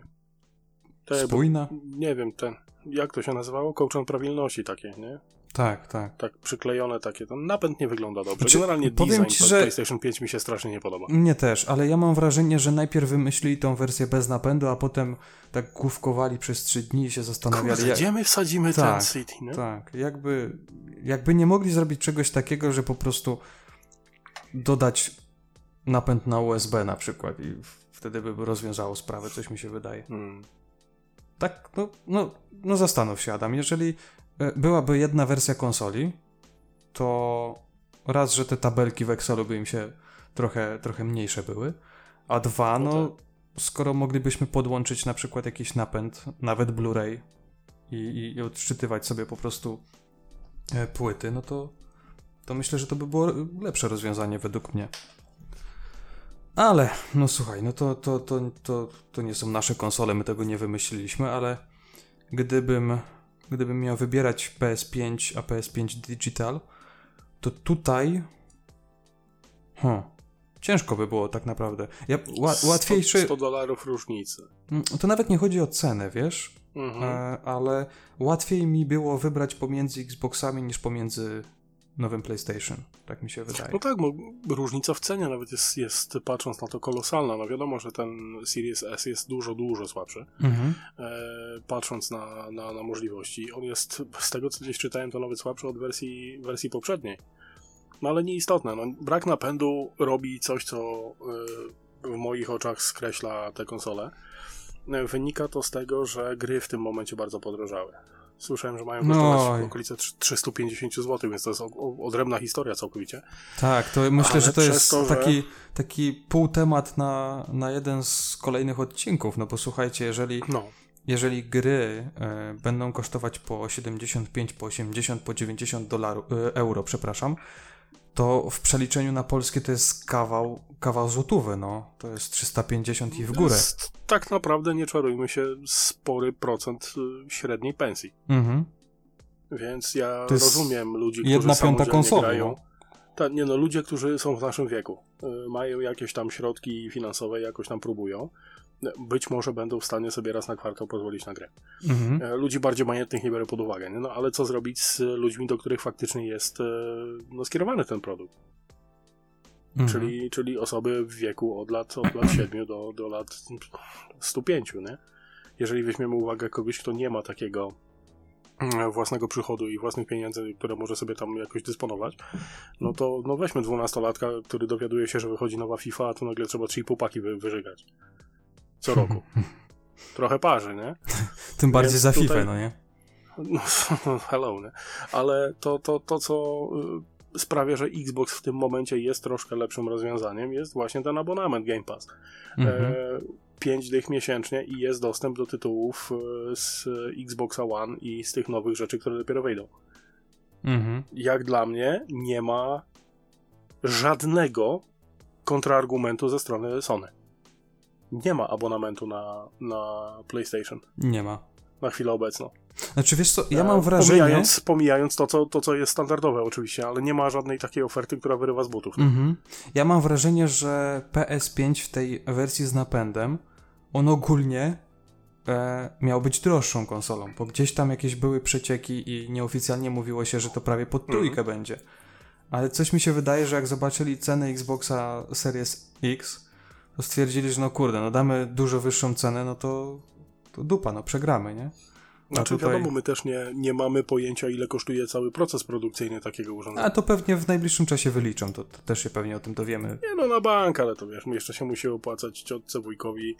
jakby, spójna. nie wiem, ten, jak to się nazywało? Kołczan prawilności takie, nie? Tak, tak. Tak przyklejone takie, ten napęd nie wygląda dobrze. Znaczy, Generalnie powiem design ci, to że- PlayStation 5 mi się strasznie nie podoba. Mnie też, ale ja mam wrażenie, że najpierw wymyślili tą wersję bez napędu, a potem tak główkowali przez trzy dni i się zastanawiali. Kurde, jak- gdzie my wsadzimy Tak, ten City, nie? Tak, jakby, jakby nie mogli zrobić czegoś takiego, że po prostu dodać napęd na USB na przykład i wtedy by rozwiązało sprawę, coś mi się wydaje. Hmm. tak, no, no, no zastanów się, Adam. Jeżeli byłaby jedna wersja konsoli, to raz, że te tabelki w Excelu by im się trochę, trochę mniejsze były, a dwa, No skoro moglibyśmy podłączyć na przykład jakiś napęd, nawet Blu-ray i, i, i odczytywać sobie po prostu e, płyty, no to, to myślę, że to by było lepsze rozwiązanie według mnie. Ale, no słuchaj, no to, to, to, to, to nie są nasze konsole, my tego nie wymyśliliśmy, ale gdybym, gdybym miał wybierać PS5 a PS5 Digital, to tutaj. Hmm, ciężko by było tak naprawdę. Ja, ła, łatwiejszy. 100 dolarów różnicy. Mm, To nawet nie chodzi o cenę, wiesz? Mhm. E, ale łatwiej mi było wybrać pomiędzy Xboxami niż pomiędzy nowym PlayStation. Tak mi się wydaje. No tak, bo różnica w cenie nawet jest, jest, patrząc na to, kolosalna. No wiadomo, że ten Series S jest dużo, dużo słabszy, Mhm. e, patrząc na, na, na możliwości. On jest, z tego co gdzieś czytałem, to nawet słabszy od wersji, wersji poprzedniej. No ale nieistotne. No, brak napędu robi coś, co e, w moich oczach skreśla tę konsolę. E, Wynika to z tego, że gry w tym momencie bardzo podrożały. Słyszałem, że mają No w okolice trz- 350 zł, więc to jest odrębna historia całkowicie. Tak, to myślę, Ale że to jest to, że- taki, taki półtemat na, na jeden z kolejnych odcinków. No bo słuchajcie, jeżeli, No, jeżeli gry e, będą kosztować po 75, po 80, po 90 dolarów, e, euro, przepraszam, to w przeliczeniu na polskie to jest kawał, kawał złotówy, no. To jest 350 i w górę. Jest, tak naprawdę, nie czarujmy się, spory procent y, średniej pensji. Mhm. Więc ja rozumiem ludzi, którzy jedna piąta konsoli, grają. no. Ta, nie no, ludzie, którzy są w naszym wieku, y, mają jakieś tam środki finansowe, jakoś tam próbują. Być może będą w stanie sobie raz na kwartał pozwolić na grę. Mhm. E, Ludzi bardziej majętnych nie biorę pod uwagę, nie? No ale co zrobić z ludźmi, do których faktycznie jest e, no, skierowany ten produkt? Mhm. czyli, czyli osoby w wieku od lat, od lat [CLEARS THROAT] 7 do, do lat 105, nie? Jeżeli weźmiemy uwagę kogoś, kto nie ma takiego mm, własnego przychodu i własnych pieniędzy, które może sobie tam jakoś dysponować, no to no weźmy 12-latka, który dowiaduje się, że wychodzi nowa FIFA, a tu nagle trzeba 3,5 paki wy, wyżygać. Co roku. [LAUGHS] Trochę parzy, nie? [LAUGHS] Tym bardziej Więc za FIFA, tutaj- no nie? No, [LAUGHS] hello, nie? Ale to, to, to co y, sprawia, że Xbox w tym momencie jest troszkę lepszym rozwiązaniem, jest właśnie ten abonament Game Pass. Mhm. E, 5 dych miesięcznie i jest dostęp do tytułów e, z Xboxa One i z tych nowych rzeczy, które dopiero wejdą. Mhm. Jak dla mnie nie ma żadnego kontrargumentu ze strony Sony. Nie ma abonamentu na, na PlayStation Nie ma. na chwilę obecną. Znaczy wiesz co, ja E, mam wrażenie... Pomijając, pomijając to, co, to, co jest standardowe oczywiście, ale nie ma żadnej takiej oferty, która wyrywa z butów. Mhm. Ja mam wrażenie, że PS5 w tej wersji z napędem, on ogólnie e, miał być droższą konsolą, bo gdzieś tam jakieś były przecieki i nieoficjalnie mówiło się, że to prawie pod trójkę będzie. Ale coś mi się wydaje, że jak zobaczyli cenę Xboxa Series X, to stwierdzili, że no kurde, no damy dużo wyższą cenę, no to, to dupa, no przegramy, nie? Znaczy tutaj- wiadomo, my też nie, nie mamy pojęcia, ile kosztuje cały proces produkcyjny takiego urządzenia. A to pewnie w najbliższym czasie wyliczą, to, to też się pewnie o tym dowiemy. Nie no, na bank, ale to wiesz, jeszcze się musi opłacać ciotce, wujkowi,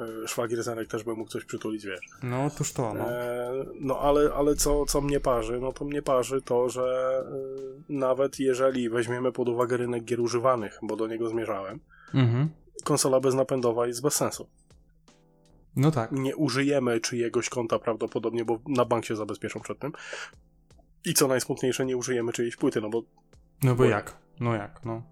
e, szwagier Zenek też by mógł coś przytulić, wiesz. No otóż to, no. E, no ale, ale co, co mnie parzy? No to mnie parzy to, że e, nawet jeżeli weźmiemy pod uwagę rynek gier używanych, bo do niego zmierzałem, Mhm. Konsola beznapędowa jest bez sensu. No tak. Nie użyjemy czyjegoś konta prawdopodobnie, bo na bank się zabezpieczą przed tym. I co najsmutniejsze, nie użyjemy czyjejś płyty, no bo No bo jak? No jak, no.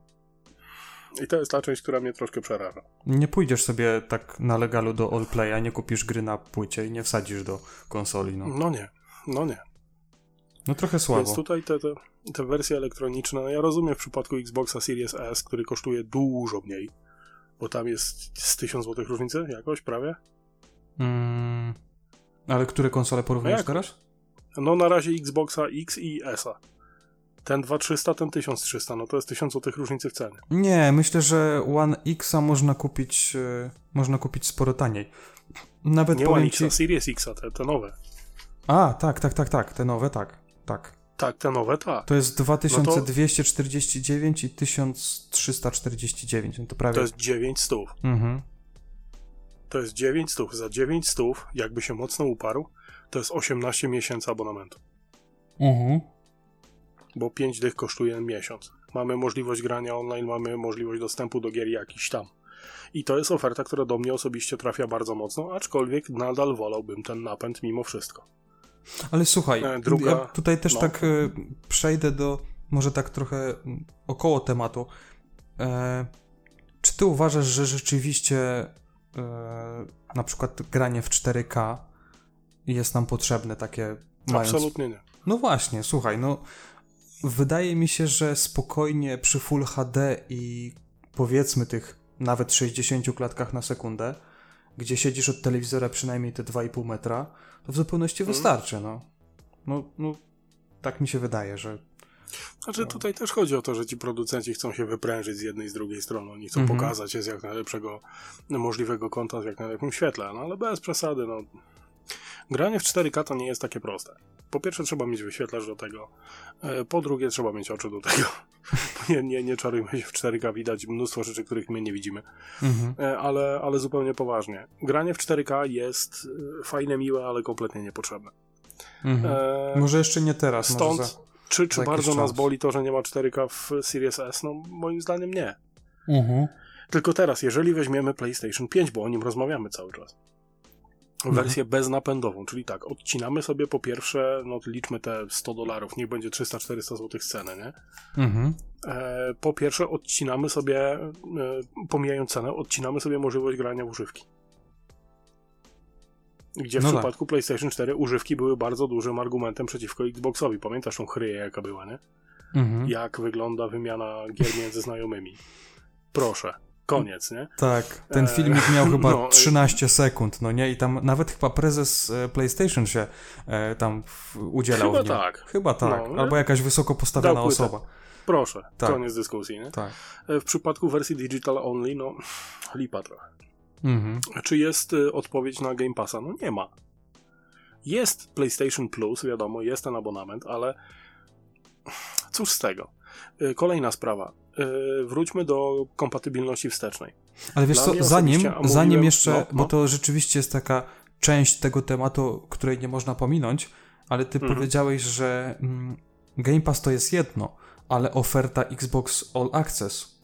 i to jest ta część, która mnie troszkę przeraża. Nie pójdziesz sobie tak na legalu do Allplaya, nie kupisz gry na płycie i nie wsadzisz do konsoli, no. No nie, no nie. No trochę słabo. Więc tutaj te, te, te wersje elektroniczne, no ja rozumiem w przypadku Xboxa Series S, który kosztuje dużo mniej, bo tam jest z 1000 zł różnicy jakoś, prawie. Mm, ale które konsole porównujesz jakoś. teraz? No na razie Xboxa X i S-a. Ten 2300, ten 1300, no to jest 1000 zł różnicy w cenie. Nie, myślę, że One Xa można kupić, e, można kupić sporo taniej. Nawet Nie One ci... X, Series X, te, te nowe. A, tak, tak, tak, tak, te nowe, tak, tak. Tak, te nowe, tak. To jest 2249 i 1349, no to prawie... To jest 900. Mhm. To jest 9 stów. Za 9 stów, jakby się mocno uparł, to jest 18 miesięcy abonamentu. Mhm. Bo 5 dych kosztuje miesiąc. Mamy możliwość grania online, mamy możliwość dostępu do gier jakiś tam. I to jest oferta, która do mnie osobiście trafia bardzo mocno, aczkolwiek nadal wolałbym ten napęd mimo wszystko. Ale słuchaj, E, druga- ja tutaj też no. tak e, przejdę do, może tak trochę około tematu. E, czy ty uważasz, że rzeczywiście e, na przykład granie w 4K jest nam potrzebne takie mając... Absolutnie nie. No właśnie, słuchaj, no wydaje mi się, że spokojnie przy Full HD i powiedzmy tych nawet 60 klatkach na sekundę, gdzie siedzisz od telewizora przynajmniej te 2,5 metra, to w zupełności Mhm. wystarczy, no. No, no. Tak mi się wydaje, że. Znaczy tutaj też chodzi o to, że ci producenci chcą się wyprężyć z jednej i z drugiej strony. Oni chcą Mhm. pokazać się z jak najlepszego możliwego kąta, z jak najlepszym świetle, no ale bez przesady, no. Granie w 4K to nie jest takie proste. Po pierwsze trzeba mieć wyświetlacz do tego, e, po drugie trzeba mieć oczy do tego. [LAUGHS] nie, nie, nie czarujmy się, w 4K widać mnóstwo rzeczy, których my nie widzimy. Mhm. E, ale, ale zupełnie poważnie. Granie w 4K jest e, fajne, miłe, ale kompletnie niepotrzebne. Mhm. E, Może jeszcze nie teraz. Stąd, za... czy, czy bardzo nas boli to, że nie ma 4K w Series S? No, moim zdaniem nie. mhm. Tylko teraz, jeżeli weźmiemy PlayStation 5, bo o nim rozmawiamy cały czas, wersję beznapędową, czyli tak, odcinamy sobie po pierwsze, no liczmy te 100 dolarów, niech będzie 300-400 zł ceny, nie? Mhm. E, po pierwsze odcinamy sobie, e, pomijając cenę, odcinamy sobie możliwość grania w używki. Gdzie w No tak. przypadku PlayStation 4 używki były bardzo dużym argumentem przeciwko Xboxowi. Pamiętasz tą chryję, jaka była, nie? Mhm. Jak wygląda wymiana gier między znajomymi. Proszę. Koniec, nie? Tak, ten E, filmik miał chyba [LAUGHS] no, e- 13 sekund, no nie? I tam nawet chyba prezes e, PlayStation się e, tam udzielał Chyba tak. Chyba tak. No, Albo jakaś wysoko postawiona osoba. Proszę. Tak. Koniec dyskusji, nie? Tak. W przypadku wersji digital only, no [SIGHS] lipa trochę. Mhm. Czy jest odpowiedź na Game Passa? No nie ma. Jest PlayStation Plus, wiadomo, jest ten abonament, ale [SIGHS] cóż z tego. Kolejna sprawa. Y, Wróćmy do kompatybilności wstecznej. Ale wiesz Dla co, zanim, zanim jeszcze, no, bo no. to rzeczywiście jest taka część tego tematu, której nie można pominąć, ale ty Mhm. powiedziałeś, że mm, Game Pass to jest jedno, ale oferta Xbox All Access,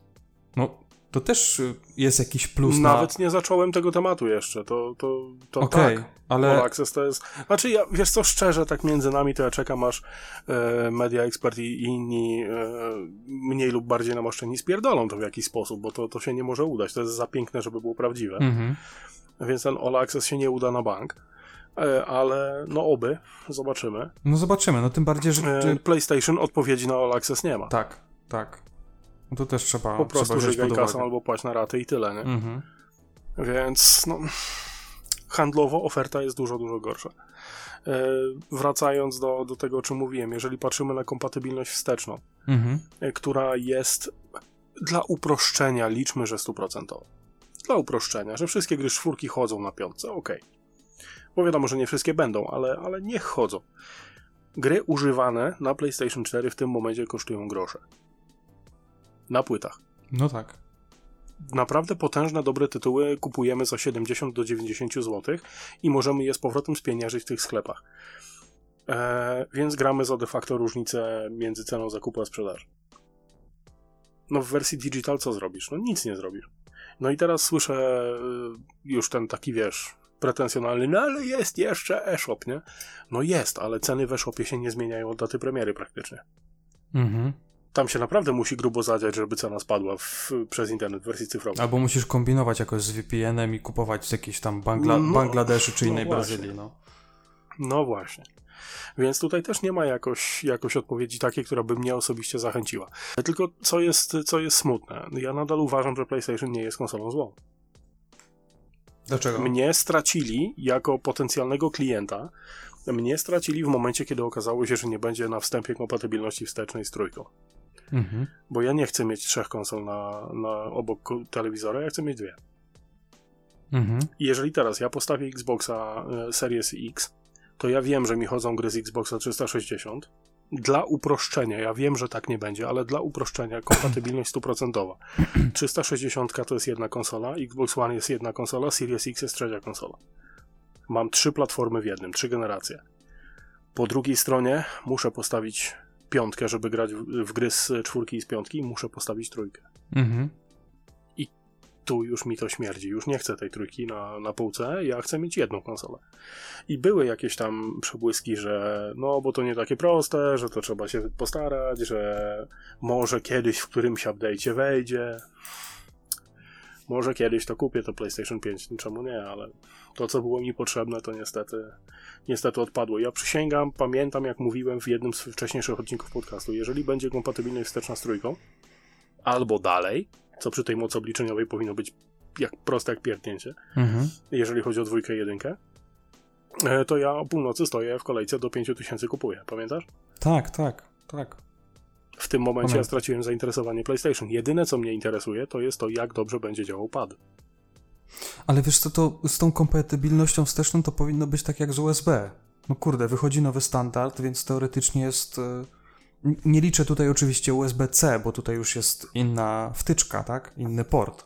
no to też y, jest jakiś plus Nawet nie zacząłem tego tematu jeszcze. To, to, to na... Okej, tak. ale... All Access to jest. Znaczy, ja, wiesz co, szczerze, tak między nami, to ja czekam aż e, Media Expert i, inni e, mniej lub bardziej namaszczeni spierdolą to w jakiś sposób, bo to, to się nie może udać. To jest za piękne, żeby było prawdziwe. Mhm. Więc ten All Access się nie uda na bank. E, ale no oby, zobaczymy. No zobaczymy, no tym bardziej, że... E, że- PlayStation odpowiedzi na All Access nie ma. Tak, tak. No to też trzeba, po prostu trzeba żygaj kasą albo płać na raty i tyle, nie? Mhm. Więc no, handlowo oferta jest dużo, dużo gorsza. E, wracając do, do tego, o czym mówiłem, jeżeli patrzymy na kompatybilność wsteczną, Mhm. e, która jest dla uproszczenia, liczmy, że stuprocentowa. Dla uproszczenia, że wszystkie gry czwórki chodzą na piątce, ok. Bo wiadomo, że nie wszystkie będą, ale, ale niech chodzą. Gry używane na PlayStation 4 w tym momencie kosztują grosze. Na płytach No tak. naprawdę potężne, dobre tytuły kupujemy za 70 do 90 zł i możemy je z powrotem spieniężyć w tych sklepach. E, więc gramy za de facto różnicę między ceną zakupu a sprzedaży. No w wersji digital co zrobisz? No nic nie zrobisz. No i teraz słyszę y, już ten taki, wiesz, pretensjonalny, no ale jest jeszcze e-shop, nie? No jest, ale ceny w e-shopie się nie zmieniają od daty premiery praktycznie. Mhm. Tam się naprawdę musi grubo zadziać, żeby cena spadła w, przez internet w wersji cyfrowej. Albo musisz kombinować jakoś z VPN-em i kupować z jakiejś tam Bangla No, Bangladeszu czy no innej właśnie. Brazylii, no. No właśnie. Więc tutaj też nie ma jakoś, jakoś odpowiedzi takiej, która by mnie osobiście zachęciła. Tylko co jest, co jest smutne, ja nadal uważam, że PlayStation nie jest konsolą złą. Dlaczego? Mnie stracili jako potencjalnego klienta, mnie stracili w momencie, kiedy okazało się, że nie będzie na wstępie kompatybilności wstecznej z trójką. Mhm. Bo ja nie chcę mieć trzech konsol na, na obok telewizora, ja chcę mieć dwie. Mhm. I jeżeli teraz ja postawię Xboxa e, Series X, to ja wiem, że mi chodzą gry z Xboxa 360 dla uproszczenia, ja wiem, że tak nie będzie, ale dla uproszczenia kompatybilność stuprocentowa. [CLEARS THROAT] 360 to jest jedna konsola, Xbox One jest jedna konsola, Series X jest trzecia konsola. Mam trzy platformy w jednym, trzy generacje. Po drugiej stronie muszę postawić piątkę, żeby grać w, gry z czwórki i z piątki, muszę postawić trójkę. Mhm. Tu już mi to śmierdzi, już nie chcę tej trójki na, na półce, ja chcę mieć jedną konsolę. I były jakieś tam przebłyski, że no, bo to nie takie proste, że to trzeba się postarać, że może kiedyś w którymś update'cie wejdzie. Może kiedyś to kupię to PlayStation 5, czemu nie, ale to, co było mi potrzebne, to niestety, niestety odpadło. Ja przysięgam, pamiętam, jak mówiłem w jednym z wcześniejszych odcinków podcastu, jeżeli będzie kompatybilność wsteczna z trójką, albo dalej, co przy tej mocy obliczeniowej powinno być jak proste jak pierdnięcie, Mhm. jeżeli chodzi o dwójkę i jedynkę, e, to ja o północy stoję w kolejce do 5000 kupuję, pamiętasz? Tak, tak, tak. W tym momencie Pamiętam. ja straciłem zainteresowanie PlayStation. Jedyne, co mnie interesuje, to jest to, jak dobrze będzie działał pad. Ale wiesz co, to z tą kompatybilnością wsteczną to powinno być tak jak z USB. No kurde, wychodzi nowy standard, więc teoretycznie jest... e, Nie liczę tutaj oczywiście USB-C, bo tutaj już jest inna wtyczka, tak? Inny port.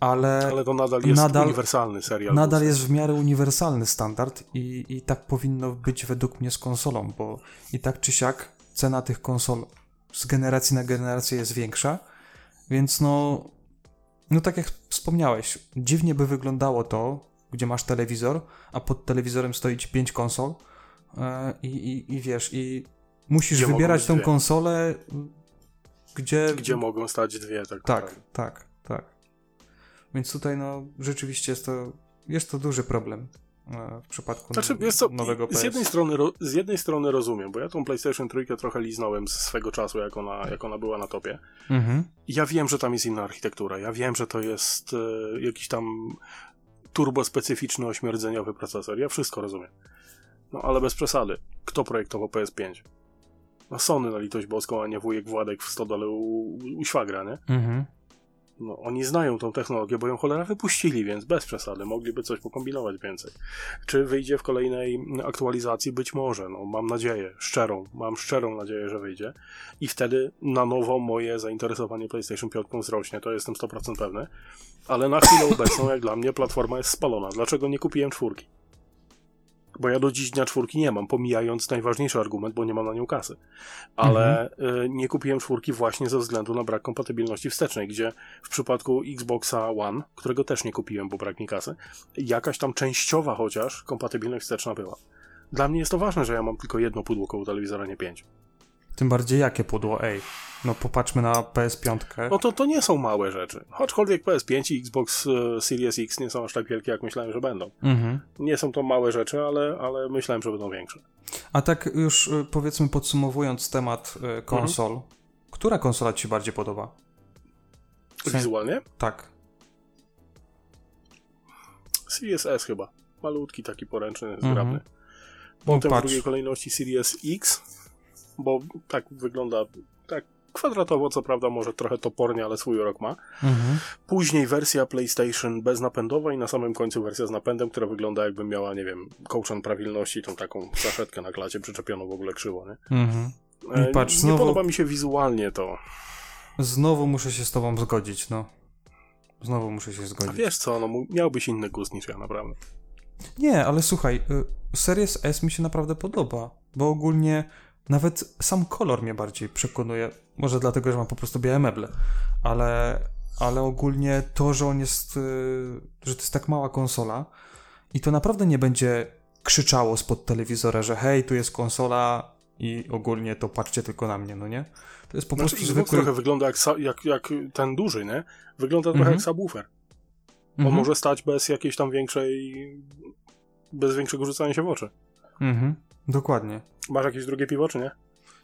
Ale, Ale to nadal jest Nadal- uniwersalny serial. nadal jest w miarę uniwersalny standard i, i tak powinno być według mnie z konsolą, bo i tak czy siak cena tych konsol z generacji na generację jest większa, więc no, no tak jak wspomniałeś, dziwnie by wyglądało to, gdzie masz telewizor, a pod telewizorem stoi ci pięć konsol e, i, i, i wiesz, i musisz Gdzie wybierać tą dwie. konsolę, gdzie... Gdzie mogą stać dwie, tak Tak, naprawdę. tak, tak. Więc tutaj no rzeczywiście jest to, jest to duży problem w przypadku Znaczy, co, nowego PS. z jednej, strony, ro- z jednej strony rozumiem, bo ja tą PlayStation 3 trochę liznąłem z swego czasu, jak ona, jak ona była na topie. Mhm. Ja wiem, że tam jest inna architektura. Ja wiem, że to jest e, jakiś tam turbospecyficzny ośmierdzeniowy procesor. Ja wszystko rozumiem. No ale bez przesady. Kto projektował PS5? No Sony na litość boską, a nie wujek Władek w stodole u, u świagra, nie? Mhm. No, oni znają tą technologię, bo ją cholera wypuścili, więc bez przesady mogliby coś pokombinować więcej. Czy wyjdzie w kolejnej aktualizacji? Być może, no mam nadzieję, szczerą, mam szczerą nadzieję, że wyjdzie. I wtedy na nowo moje zainteresowanie PlayStation 5 wzrośnie, to jestem 100% pewny. Ale na chwilę obecną, jak dla mnie, platforma jest spalona. Dlaczego nie kupiłem czwórki? Bo ja do dziś dnia czwórki nie mam, pomijając najważniejszy argument, bo nie mam na nią kasy. Ale y, nie kupiłem czwórki właśnie ze względu na brak kompatybilności wstecznej, gdzie w przypadku Xboxa One, którego też nie kupiłem, bo brak mi kasy, jakaś tam częściowa chociaż kompatybilność wsteczna była. Dla mnie jest to ważne, że ja mam tylko jedno pudło koło telewizora, nie pięć. Tym bardziej jakie pudło, ej. No popatrzmy na PS5. No to, to nie są małe rzeczy. Aczkolwiek PS5 i Xbox y, Series X nie są aż tak wielkie, jak myślałem, że będą. Mhm. Nie są to małe rzeczy, ale, ale myślałem, że będą większe. A tak już y, powiedzmy podsumowując temat Mhm. y, konsol, która konsola ci się bardziej podoba? Wizualnie? Tak. Series S chyba. Malutki, taki poręczny, Mhm. zgrabny. No Potem w drugiej kolejności Series X, bo tak wygląda, tak kwadratowo, co prawda może trochę topornie, ale swój rok ma. Mhm. Później wersja PlayStation beznapędowa i na samym końcu wersja z napędem, która wygląda jakby miała, nie wiem, kołczan prawilności, tą taką saszetkę na klacie przyczepioną w ogóle krzywo, nie? Mhm. E, I patrz, nie znowu- podoba mi się wizualnie to. Znowu muszę się z tobą zgodzić, no. Znowu muszę się A zgodzić. wiesz co, no miałbyś inny gust niż ja, naprawdę. Nie, ale słuchaj, y, Series S mi się naprawdę podoba, bo ogólnie nawet sam kolor mnie bardziej przekonuje. Może dlatego, że mam po prostu białe meble, ale, ale ogólnie to, że on jest, y, że to jest tak mała konsola i to naprawdę nie będzie krzyczało spod telewizora, że hej, tu jest konsola i ogólnie to patrzcie tylko na mnie, no nie? To jest po Znaczy, prostu zwykły... trochę wygląda jak, jak, jak ten duży, nie? Wygląda trochę Mhm. jak subwoofer. On Mhm. może stać bez jakiejś tam większej, bez większego rzucania się w oczy. Mhm. Dokładnie. Masz jakieś drugie piwo, czy nie?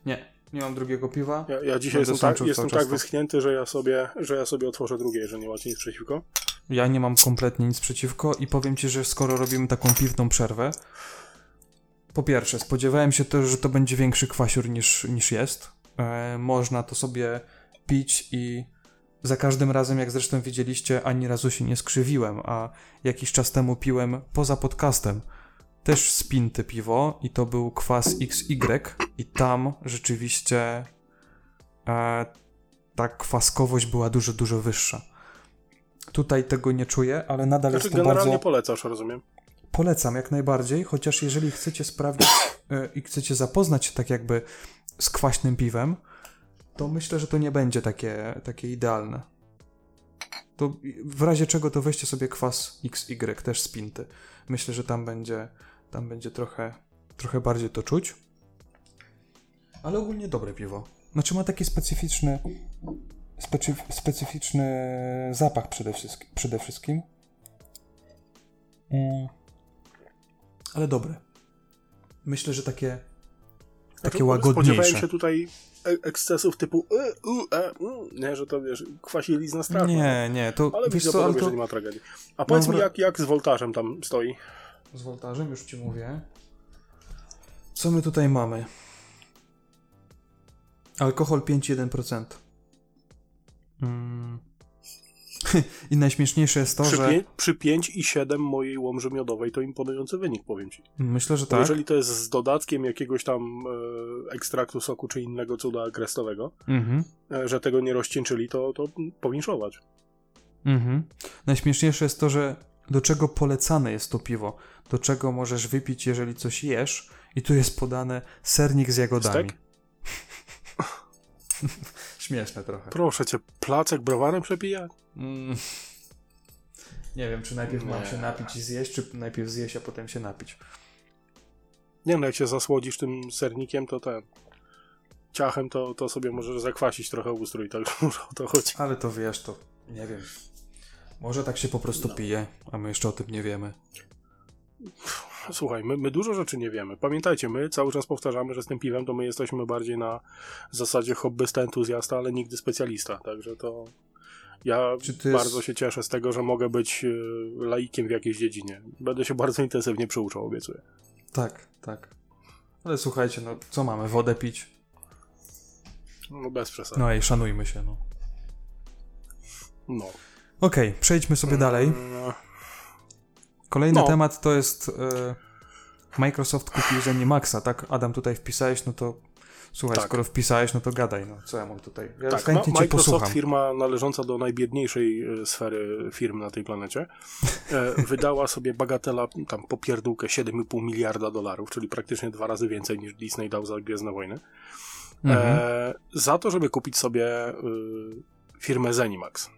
Nie, nie mam drugiego piwa. Ja, ja dzisiaj jestem tak, jestem tak wyschnięty, że ja, sobie, że ja sobie otworzę drugie, jeżeli nie macie nic przeciwko. Ja nie mam kompletnie nic przeciwko i powiem ci, że skoro robimy taką piwną przerwę, po pierwsze, spodziewałem się też, że to będzie większy kwasior niż, niż jest. E, można to sobie pić i za każdym razem, jak zresztą widzieliście, ani razu się nie skrzywiłem, a jakiś czas temu piłem poza podcastem też spinty piwo i to był kwas XY i tam rzeczywiście e, ta kwaskowość była dużo, dużo wyższa. Tutaj tego nie czuję, ale nadal Znaczy, jest to generalnie bardzo... polecasz, rozumiem. Polecam jak najbardziej, chociaż jeżeli chcecie sprawdzić e, i chcecie zapoznać się tak jakby z kwaśnym piwem, to myślę, że to nie będzie takie, takie idealne. To w razie czego to weźcie sobie kwas XY, też z pinty. Myślę, że tam będzie, tam będzie trochę, trochę bardziej to czuć. Ale ogólnie dobre piwo. Znaczy ma taki specyficzny, specyf, specyficzny zapach przede wszystkim. Przede wszystkim. Mm. Ale dobre. Myślę, że takie, takie Znaczy, łagodniejsze. Spodziewałem się tutaj e- ekscesów typu u, e, u, nie, że to wiesz, kwasielizna straszna. Nie, nie, to Ale wiesz widzę, co, to że nie ma tragedii. A powiedz mi, wra- jak, jak z woltażem tam stoi? Z woltażem już ci mówię. Co my tutaj mamy? Alkohol 5,1%. Mm. [LAUGHS] I najśmieszniejsze jest to, Przy, że pię- przy 5 i 7 mojej łomży miodowej to imponujący wynik, powiem ci. myślę, że Bo tak. Jeżeli to jest z dodatkiem jakiegoś tam e, ekstraktu soku czy innego cuda krestowego, Mhm. e, że tego nie rozcieńczyli, to, to powinszować. Mhm. Najśmieszniejsze jest to, że do czego polecane jest to piwo. Do czego możesz wypić, jeżeli coś jesz. I tu jest podane sernik z jagodami. Stek? [LAUGHS] Śmieszne trochę. Proszę cię, placek browarem przepija? Mm. Nie wiem, czy najpierw mam Nie. się napić i zjeść, czy najpierw zjeść, a potem się napić. Nie no, jak się zasłodzisz tym sernikiem, to ten... Ciachem to, to sobie możesz zakwasić trochę ustrój, tak [LAUGHS] może o to chodzi. Ale to wiesz, to nie wiem. Może tak się po prostu No. pije, a my jeszcze o tym nie wiemy. Słuchaj, my, my dużo rzeczy nie wiemy. Pamiętajcie, my cały czas powtarzamy, że z tym piwem to my jesteśmy bardziej na zasadzie hobbysta, entuzjasta, ale nigdy specjalista, także to ja to jest- bardzo się cieszę z tego, że mogę być y, laikiem w jakiejś dziedzinie. Będę się bardzo intensywnie przyuczał, obiecuję. Tak, tak. Ale słuchajcie, no co mamy? Wodę pić? No bez przesady. No ej, szanujmy się, no. No. Okej, przejdźmy sobie dalej. Kolejny No. temat to jest e, Microsoft kupił Zenimaxa, tak? Adam, tutaj wpisałeś, no to słuchaj, Tak. skoro wpisałeś, no to gadaj, no co ja mam tutaj? Ja Tak, chętnie Ma- Microsoft, posłucham. firma należąca do najbiedniejszej e, sfery firm na tej planecie, e, [LAUGHS] wydała sobie bagatela tam popierdółkę 7,5 miliarda dolarów, czyli praktycznie dwa razy więcej niż Disney dał za Gwiezdne Wojny, Mhm. e, za to, żeby kupić sobie y, firmę Zenimax.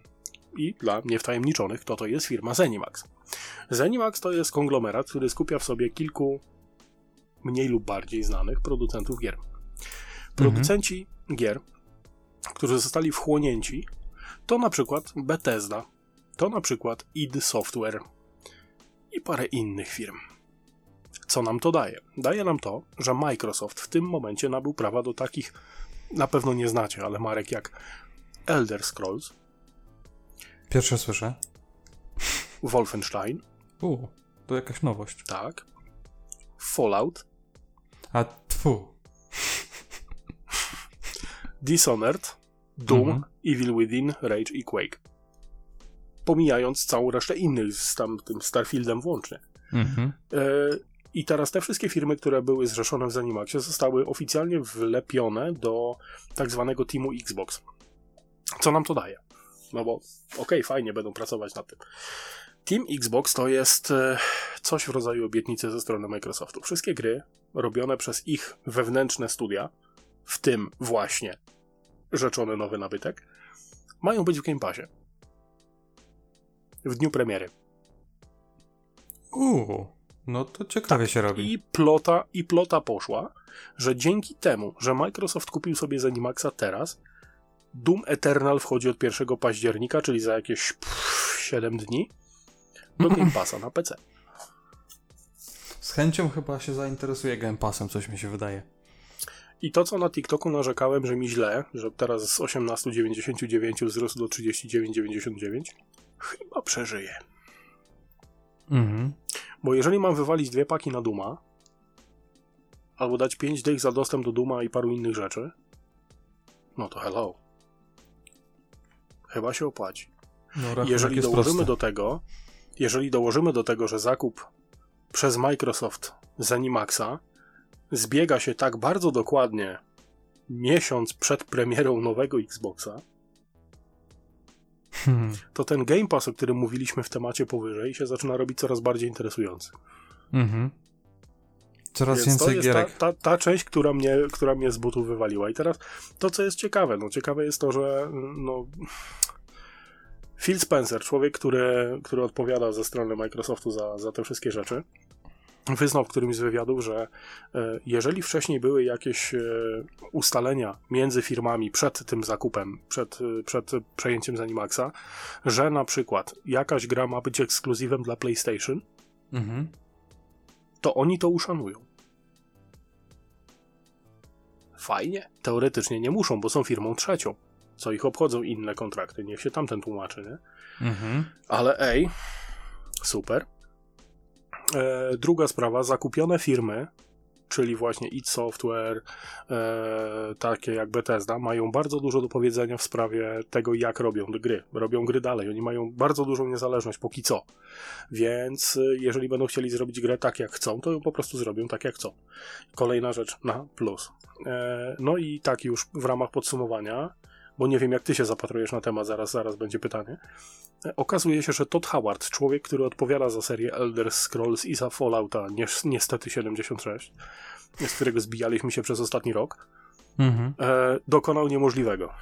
I dla niewtajemniczonych, kto to jest firma Zenimax. Zenimax to jest konglomerat, który skupia w sobie kilku mniej lub bardziej znanych producentów gier. Producenci gier, którzy zostali wchłonięci, to na przykład Bethesda, to na przykład id Software i parę innych firm. Co nam to daje? Daje nam to, że Microsoft w tym momencie nabył prawa do takich, na pewno nie znacie, ale marek jak Elder Scrolls, Pierwsze słyszę. Wolfenstein, U, to jakaś nowość. tak, Fallout, A tfu. Dishonored, Doom, Mhm. Evil Within, Rage i Quake. Pomijając całą resztę innych z tam tym Starfieldem włącznie. Mhm. E, I teraz te wszystkie firmy, które były zrzeszone w Zenimaxie, zostały oficjalnie wlepione do tak zwanego teamu Xbox. Co nam to daje? No bo okej, fajnie, będą pracować nad tym. Team Xbox to jest e, coś w rodzaju obietnicy ze strony Microsoftu. Wszystkie gry robione przez ich wewnętrzne studia, w tym właśnie rzeczony nowy nabytek, mają być w Game Passie. W dniu premiery. U, no to ciekawie się robi. I plota, I plota poszła, że dzięki temu, że Microsoft kupił sobie Zenimaxa teraz, Doom Eternal wchodzi od 1 października, czyli za jakieś pff, 7 dni, do Game Passa na PC. Z chęcią chyba się zainteresuje Game Passem, coś mi się wydaje. I to, co na TikToku narzekałem, że mi źle, że teraz z 18,99 wzrósł do 39,99, chyba przeżyję. Mhm. Bo jeżeli mam wywalić dwie paki na Duma, albo dać 5 dych za dostęp do Duma i paru innych rzeczy, no to hello. Chyba się opłaci. No, Jeżeli jest dołożymy prosty. do tego, jeżeli dołożymy do tego, że zakup przez Microsoft Zenimaxa zbiega się tak bardzo dokładnie miesiąc przed premierą nowego Xboxa, Hmm. to ten Game Pass, o którym mówiliśmy w temacie powyżej, się zaczyna robić coraz bardziej interesujący. Mhm. Coraz Więc to więcej jest ta, gierek. ta, ta część, która mnie, która mnie z butów wywaliła. I teraz to, co jest ciekawe, no ciekawe jest to, że no, Phil Spencer, człowiek, który, który odpowiada ze strony Microsoftu za, za te wszystkie rzeczy, wyznał w którymś z wywiadów, że e, jeżeli wcześniej były jakieś e, ustalenia między firmami przed tym zakupem, przed, e, przed przejęciem Zenimaxa, że na przykład jakaś gra ma być ekskluzywem dla PlayStation, Mhm. to oni to uszanują. Fajnie. Teoretycznie nie muszą, bo są firmą trzecią. Co ich obchodzą inne kontrakty? Niech się tamten tłumaczy, nie? Mhm. Ale ej, super. E, druga sprawa, zakupione firmy, czyli właśnie id Software, e, takie jak Bethesda, mają bardzo dużo do powiedzenia w sprawie tego, jak robią gry. Robią gry dalej, oni mają bardzo dużą niezależność póki co. Więc e, jeżeli będą chcieli zrobić grę tak, jak chcą, to ją po prostu zrobią tak, jak chcą. Kolejna rzecz na plus. E, no i tak już w ramach podsumowania, bo nie wiem, jak ty się zapatrujesz na temat, zaraz, zaraz będzie pytanie. Okazuje się, że Todd Howard, człowiek, który odpowiada za serię Elder Scrolls i za Fallouta, ni niestety 76, z którego zbijaliśmy się przez ostatni rok, Mhm. e, dokonał niemożliwego.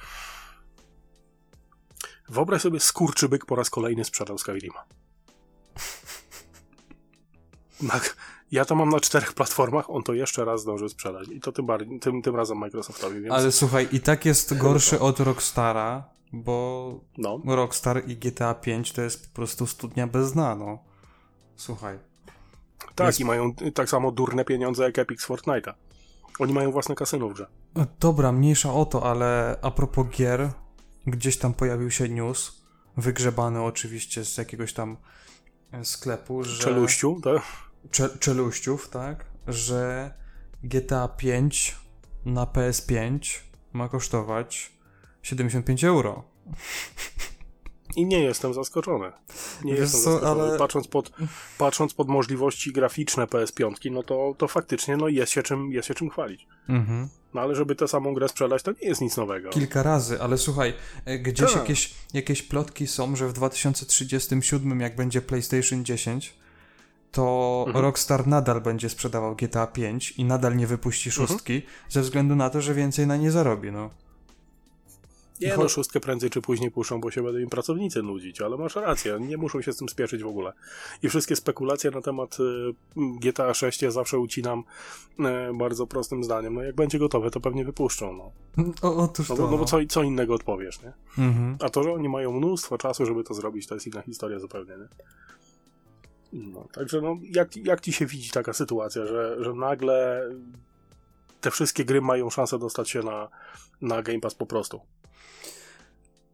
Wyobraź sobie, skurczybyk po raz kolejny sprzedał Skyrima. [LAUGHS] Tak, ja to mam na czterech platformach, on to jeszcze raz zdążył sprzedać. I to tym, bardziej, tym, tym razem Microsoftowi, więc Ale słuchaj, i tak jest gorszy od Rockstara, bo no. Rockstar i GTA 5 to jest po prostu studnia bez dna, no. Słuchaj. Tak, Jest- i mają tak samo durne pieniądze jak Epic z Fortnite'a. Oni mają własne kasyno w grze. Dobra, mniejsza o to, ale a propos gier, gdzieś tam pojawił się news, wygrzebany oczywiście z jakiegoś tam sklepu, że... Czeluściu, tak? Cze- czeluściów, tak? Że GTA 5 na PS5 ma kosztować 75 euro. I nie jestem zaskoczony. Nie Wiesz jestem co, zaskoczony. ale- Patrząc, pod, patrząc pod możliwości graficzne PS5, no to, to faktycznie no jest, się czym, jest się czym chwalić. Mhm. No ale żeby tę samą grę sprzedać, to nie jest nic nowego. Kilka razy, ale słuchaj, e, gdzieś Tak. jakieś, jakieś plotki są, że w 2037, jak będzie PlayStation 10, to Mhm. Rockstar nadal będzie sprzedawał GTA 5 i nadal nie wypuści Mhm. szóstki, ze względu na to, że więcej na nie zarobi, no. Nie, Cho- no szóstkę prędzej czy później puszczą, bo się będą im pracownicy nudzić, ale masz rację, nie muszą się z tym spieszyć w ogóle. I wszystkie spekulacje na temat y, GTA 6 ja zawsze ucinam y, bardzo prostym zdaniem. No jak będzie gotowe, to pewnie wypuszczą, no. O, otóż No to, bo, no bo no. co, co innego odpowiesz, nie? Mhm. A to, że oni mają mnóstwo czasu, żeby to zrobić, to jest inna historia zupełnie, nie? No, także no, jak, jak ci się widzi taka sytuacja, że, że nagle te wszystkie gry mają szansę dostać się na, na Game Pass po prostu?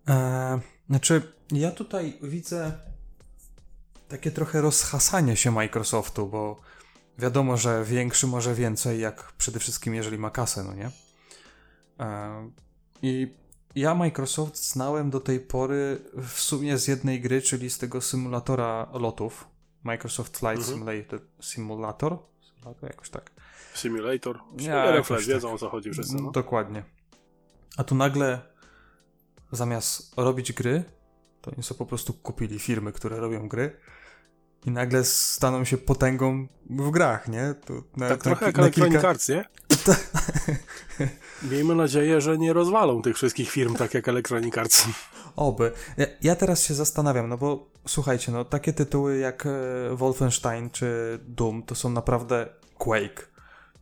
E, znaczy, ja tutaj widzę takie trochę rozhasanie się Microsoftu, bo wiadomo, że większy może więcej, jak przede wszystkim jeżeli ma kasę, no nie? E, I ja Microsoft znałem do tej pory w sumie z jednej gry, czyli z tego symulatora lotów. Microsoft Flight Mhm. Simulator, Simulator? Simulator? Jakoś tak. Simulator? Jakoś reflex, tak. wiedzą o co chodzi wszyscy, no. Dokładnie. A tu nagle zamiast robić gry, to oni sobie po prostu kupili firmy, które robią gry i nagle staną się potęgą w grach, nie? To na, Tak trochę jak na Electronic Arts, nie? [LAUGHS] Miejmy nadzieję, że nie rozwalą tych wszystkich firm tak jak Electronic Arts. Oby. Ja, teraz się zastanawiam, no bo słuchajcie, no takie tytuły jak e, Wolfenstein czy Doom to są naprawdę Quake.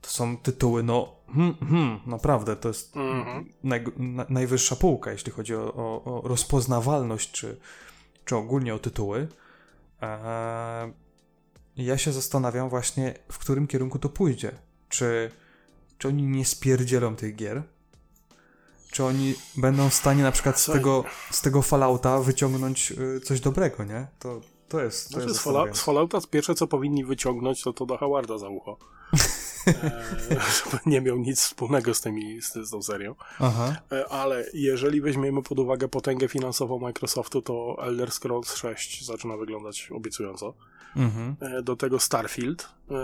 To są tytuły, no hmm, hmm, naprawdę, to jest Mhm. naj, na, najwyższa półka, jeśli chodzi o, o, o rozpoznawalność, czy, czy ogólnie o tytuły. Eee, ja się zastanawiam właśnie, w którym kierunku to pójdzie. Czy, czy oni nie spierdzielą tych gier? Czy oni będą w stanie na przykład z tego, z tego Fallouta wyciągnąć y, coś dobrego, nie? To, to jest. To Znaczy jest z, Fallout, z Fallouta pierwsze co powinni wyciągnąć to to do Howarda za ucho. [LAUGHS] e, żeby nie miał nic wspólnego z, tymi, z, z tą serią. E, ale jeżeli weźmiemy pod uwagę potęgę finansową Microsoftu, to Elder Scrolls 6 zaczyna wyglądać obiecująco. Mhm. E, do tego Starfield. E,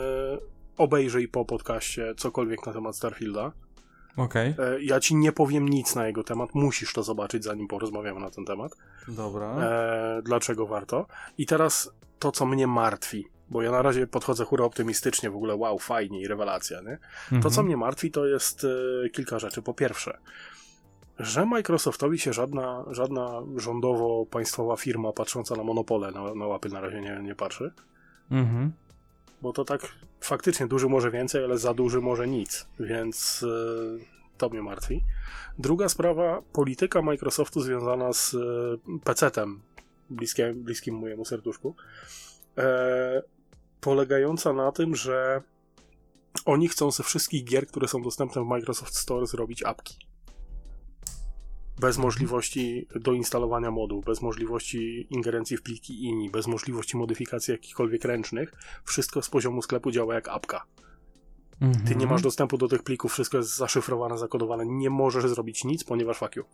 obejrzyj po podcaście cokolwiek na temat Starfielda. Okej, E, ja ci nie powiem nic na jego temat, musisz to zobaczyć, zanim porozmawiamy na ten temat. dobra. E, dlaczego warto? I teraz to, co mnie martwi, bo ja na razie podchodzę hura optymistycznie, w ogóle wow, fajnie i rewelacja, nie? To, co Mhm. mnie martwi, to jest e, kilka rzeczy. Po pierwsze, że Microsoftowi się żadna, żadna rządowo-państwowa firma patrząca na monopole na, na łapy na razie nie, nie patrzy, Mhm. Bo to tak faktycznie duży może więcej, ale za duży może nic, więc e, to mnie martwi. Druga sprawa, polityka Microsoftu związana z e, PC-tem, bliskie, bliskim mojemu serduszku, e, polegająca na tym, że oni chcą ze wszystkich gier, które są dostępne w Microsoft Store, zrobić apki. Bez możliwości doinstalowania moduł, bez możliwości ingerencji w pliki INI, bez możliwości modyfikacji jakichkolwiek ręcznych. Wszystko z poziomu sklepu działa jak apka. Mhm. Ty nie masz dostępu do tych plików, wszystko jest zaszyfrowane, zakodowane, nie możesz zrobić nic, ponieważ fuck you.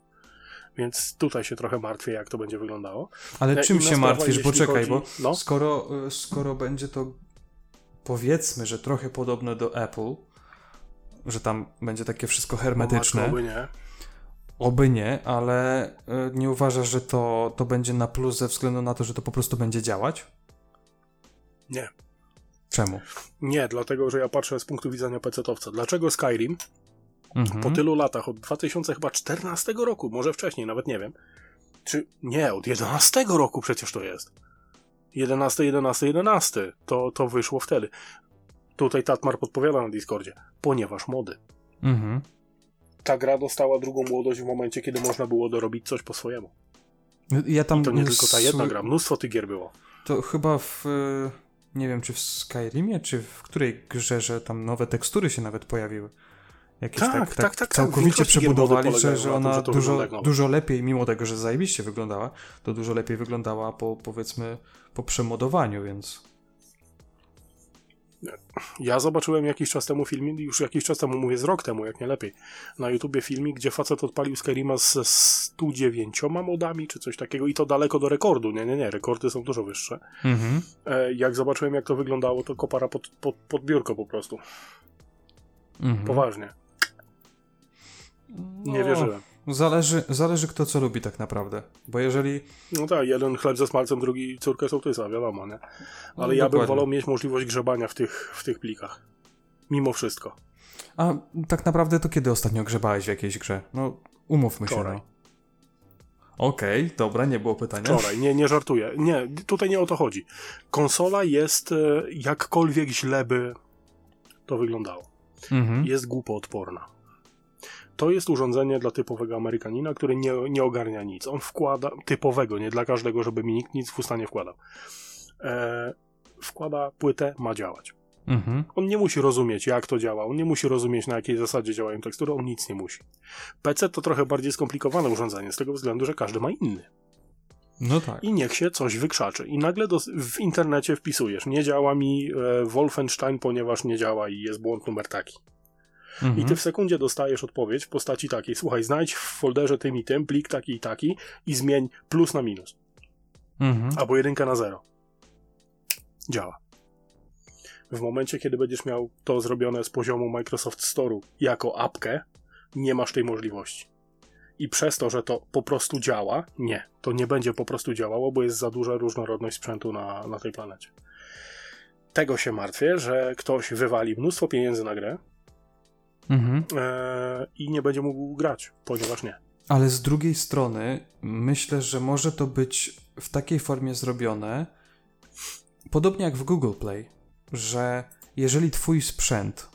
Więc tutaj się trochę martwię, jak to będzie wyglądało. Ale E, czym się sprawa, martwisz? Poczekaj, chodzi- bo no. skoro, y, skoro będzie to powiedzmy, że trochę podobne do Apple, że tam będzie takie wszystko hermetyczne, Matko, by nie. Oby nie, ale y, nie uważasz, że to, to będzie na plus ze względu na to, że to po prostu będzie działać? Nie. Czemu? Nie, dlatego, że ja patrzę z punktu widzenia PC-towca. Dlaczego Skyrim Mhm. po tylu latach, od 2014 roku, może wcześniej, nawet nie wiem, czy nie, od 11 roku przecież to jest. 11, 11, 11. To, to wyszło wtedy. Tutaj Tatmar podpowiada na Discordzie. Ponieważ mody. Mhm. Ta gra dostała drugą młodość w momencie, kiedy można było dorobić coś po swojemu. Ja tam I to nie tylko ta jedna gra, mnóstwo tych gier było. To chyba w. y, Nie wiem, czy w Skyrimie, czy w której grze, że tam nowe tekstury się nawet pojawiły. Jakieś Tak, tak, tak, tak, tak, tak. Całkowicie przebudowali, że, że na tym, ona że dużo, dużo lepiej, mimo tego, że zajebiście wyglądała, to dużo lepiej wyglądała po, powiedzmy, po przemodowaniu, więc... Ja zobaczyłem jakiś czas temu filmik, już jakiś czas temu, mówię z rok temu, jak nie lepiej, na YouTubie filmik, gdzie facet odpalił Skyrima ze 109 modami, czy coś takiego i to daleko do rekordu, nie, nie, nie, rekordy są dużo wyższe. Mhm. E, jak zobaczyłem jak to wyglądało, to kopara pod, pod, pod biurko po prostu, Mhm. poważnie, nie No, wierzyłem. Zależy, zależy kto co lubi tak naprawdę, bo jeżeli... No tak, jeden chleb ze smalcem, drugi córkę sołtysa, wiadomo, nie? Ale No, ja bym dokładnie. wolał mieć możliwość grzebania w tych, w tych plikach. Mimo wszystko. A tak naprawdę to kiedy ostatnio grzebałeś w jakiejś grze? No, umówmy się, Wczoraj. no. Okej, dobra, nie było pytania. Wczoraj, nie, nie żartuję. Nie, tutaj nie o to chodzi. Konsola jest e, jakkolwiek źle by to wyglądało. Mhm. Jest głupoodporna. To jest urządzenie dla typowego Amerykanina, który nie, nie ogarnia nic. On wkłada, typowego, nie dla każdego, żeby mi nikt nic w usta nie wkładał. E, wkłada płytę, ma działać. Mhm. On nie musi rozumieć, jak to działa, on nie musi rozumieć, na jakiej zasadzie działają tekstury, on nic nie musi. PC to trochę bardziej skomplikowane urządzenie, z tego względu, że każdy ma inny. No tak. I niech się coś wykrzaczy. I nagle do, w internecie wpisujesz, nie działa mi e, Wolfenstein, ponieważ nie działa i jest błąd numer taki. Mhm. I ty w sekundzie dostajesz odpowiedź w postaci takiej, słuchaj, znajdź w folderze tym i tym plik taki i taki i zmień plus na minus, Mhm. albo jedynkę na zero. Działa. W momencie, kiedy będziesz miał to zrobione z poziomu Microsoft Store'u jako apkę, nie masz tej możliwości. I przez to, że to po prostu działa, nie, to nie będzie po prostu działało, bo jest za duża różnorodność sprzętu na, na tej planecie. Tego się martwię, że ktoś wywali mnóstwo pieniędzy na grę Mhm. e, i nie będzie mógł grać, ponieważ nie. Ale z drugiej strony myślę, że może to być w takiej formie zrobione, podobnie jak w Google Play, że jeżeli twój sprzęt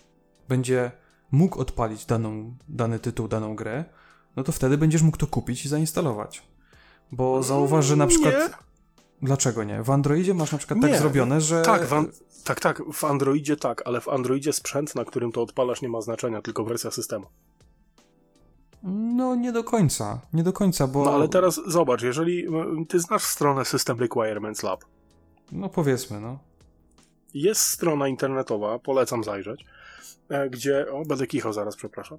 będzie mógł odpalić daną, dany tytuł, daną grę, no to wtedy będziesz mógł to kupić i zainstalować. Bo zauważ, że na przykład... Nie. Dlaczego nie? W Androidzie masz na przykład tak Nie. zrobione, że... Tak, an- tak, tak, w Androidzie tak, ale w Androidzie sprzęt, na którym to odpalasz, nie ma znaczenia, tylko wersja systemu. No nie do końca, nie do końca, bo... No ale teraz zobacz, jeżeli ty znasz stronę System Requirements Lab, No powiedzmy, no. jest strona internetowa, polecam zajrzeć, e, gdzie, o, będę kichał zaraz, przepraszam,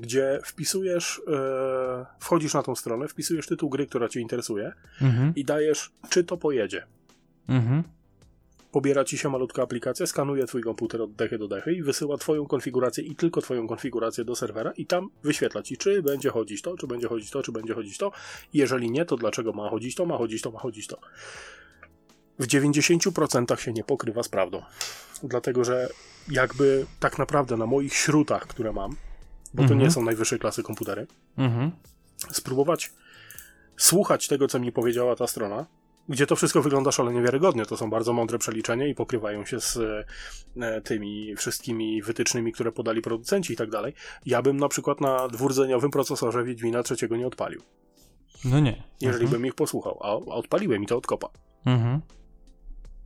gdzie wpisujesz, e, wchodzisz na tą stronę, wpisujesz tytuł gry, która cię interesuje Mhm. i dajesz, czy to pojedzie. Mhm. Pobiera ci się malutka aplikacja, skanuje twój komputer od dechy do dechy i wysyła twoją konfigurację i tylko twoją konfigurację do serwera i tam wyświetla ci, czy będzie chodzić to, czy będzie chodzić to, czy będzie chodzić to. Jeżeli nie, to dlaczego ma chodzić to, ma chodzić to, ma chodzić to. W 90% się nie pokrywa z prawdą. Dlatego, że jakby tak naprawdę na moich śrutach, które mam, bo to Mhm. nie są najwyższej klasy komputery, Mhm. spróbować słuchać tego, co mi powiedziała ta strona, gdzie to wszystko wygląda szalenie wiarygodnie. To są bardzo mądre przeliczenia i pokrywają się z e, tymi wszystkimi wytycznymi, które podali producenci i tak dalej. Ja bym na przykład na dwurdzeniowym procesorze Wiedźmina trzeciego nie odpalił, No nie. jeżeli mhm. bym ich posłuchał, a, a odpaliłem i to od kopa. Mhm.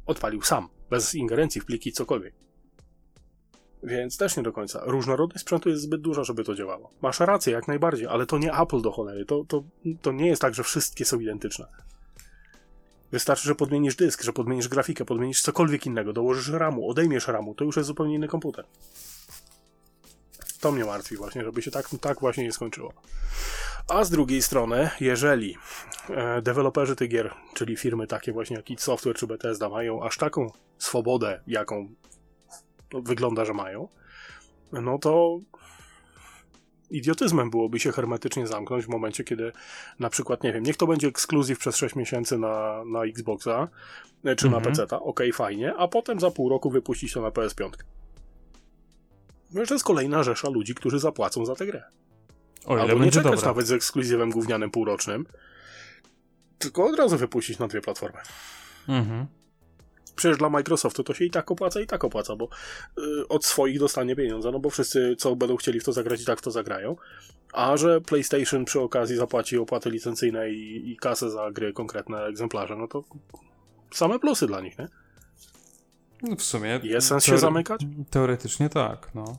Odpalił sam, bez ingerencji w pliki, cokolwiek. Więc też nie do końca. Różnorodność sprzętu jest zbyt duża, żeby to działało. Masz rację, jak najbardziej, ale to nie Apple do cholery. To, to, to nie jest tak, że wszystkie są identyczne. Wystarczy, że podmienisz dysk, że podmienisz grafikę, podmienisz cokolwiek innego, dołożysz ramu, odejmiesz ramu, to już jest zupełnie inny komputer. To mnie martwi właśnie, żeby się tak, tak właśnie nie skończyło. A z drugiej strony, jeżeli e, deweloperzy tych gier, czyli firmy takie właśnie jak id Software czy Bethesda mają aż taką swobodę, jaką wygląda, że mają, no to idiotyzmem byłoby się hermetycznie zamknąć w momencie, kiedy na przykład, nie wiem, niech to będzie ekskluzyw przez 6 miesięcy na, na Xboxa e, czy Mhm. na PC, okej, fajnie, a potem za pół roku wypuścić to na PS5. No, to jest kolejna rzesza ludzi, którzy zapłacą za tę grę. O ile Albo nie czekać dobra. nawet z ekskluzywem gównianym półrocznym, tylko od razu wypuścić na dwie platformy. Mhm. Przecież dla Microsoftu to się i tak opłaca, i tak opłaca, bo y, od swoich dostanie pieniądze, no bo wszyscy, co będą chcieli w to zagrać, i tak w to zagrają. A że PlayStation przy okazji zapłaci opłaty licencyjne i, i kasę za gry, konkretne egzemplarze, no to same plusy dla nich, nie? No w sumie. Jest sens się zamykać? Teoretycznie tak, no.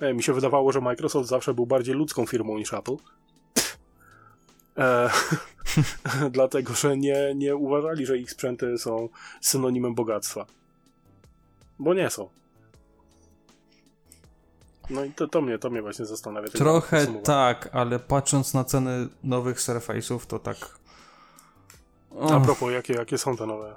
E, mi się wydawało, że Microsoft zawsze był bardziej ludzką firmą niż Apple. E, [LAUGHS] dlatego, że nie, nie uważali, że ich sprzęty są synonimem bogactwa. Bo nie są. No i to, to, mnie, to mnie właśnie zastanawia. Trochę tak, ale patrząc na ceny nowych Surface'ów, to tak. A propos, jakie, jakie są te nowe?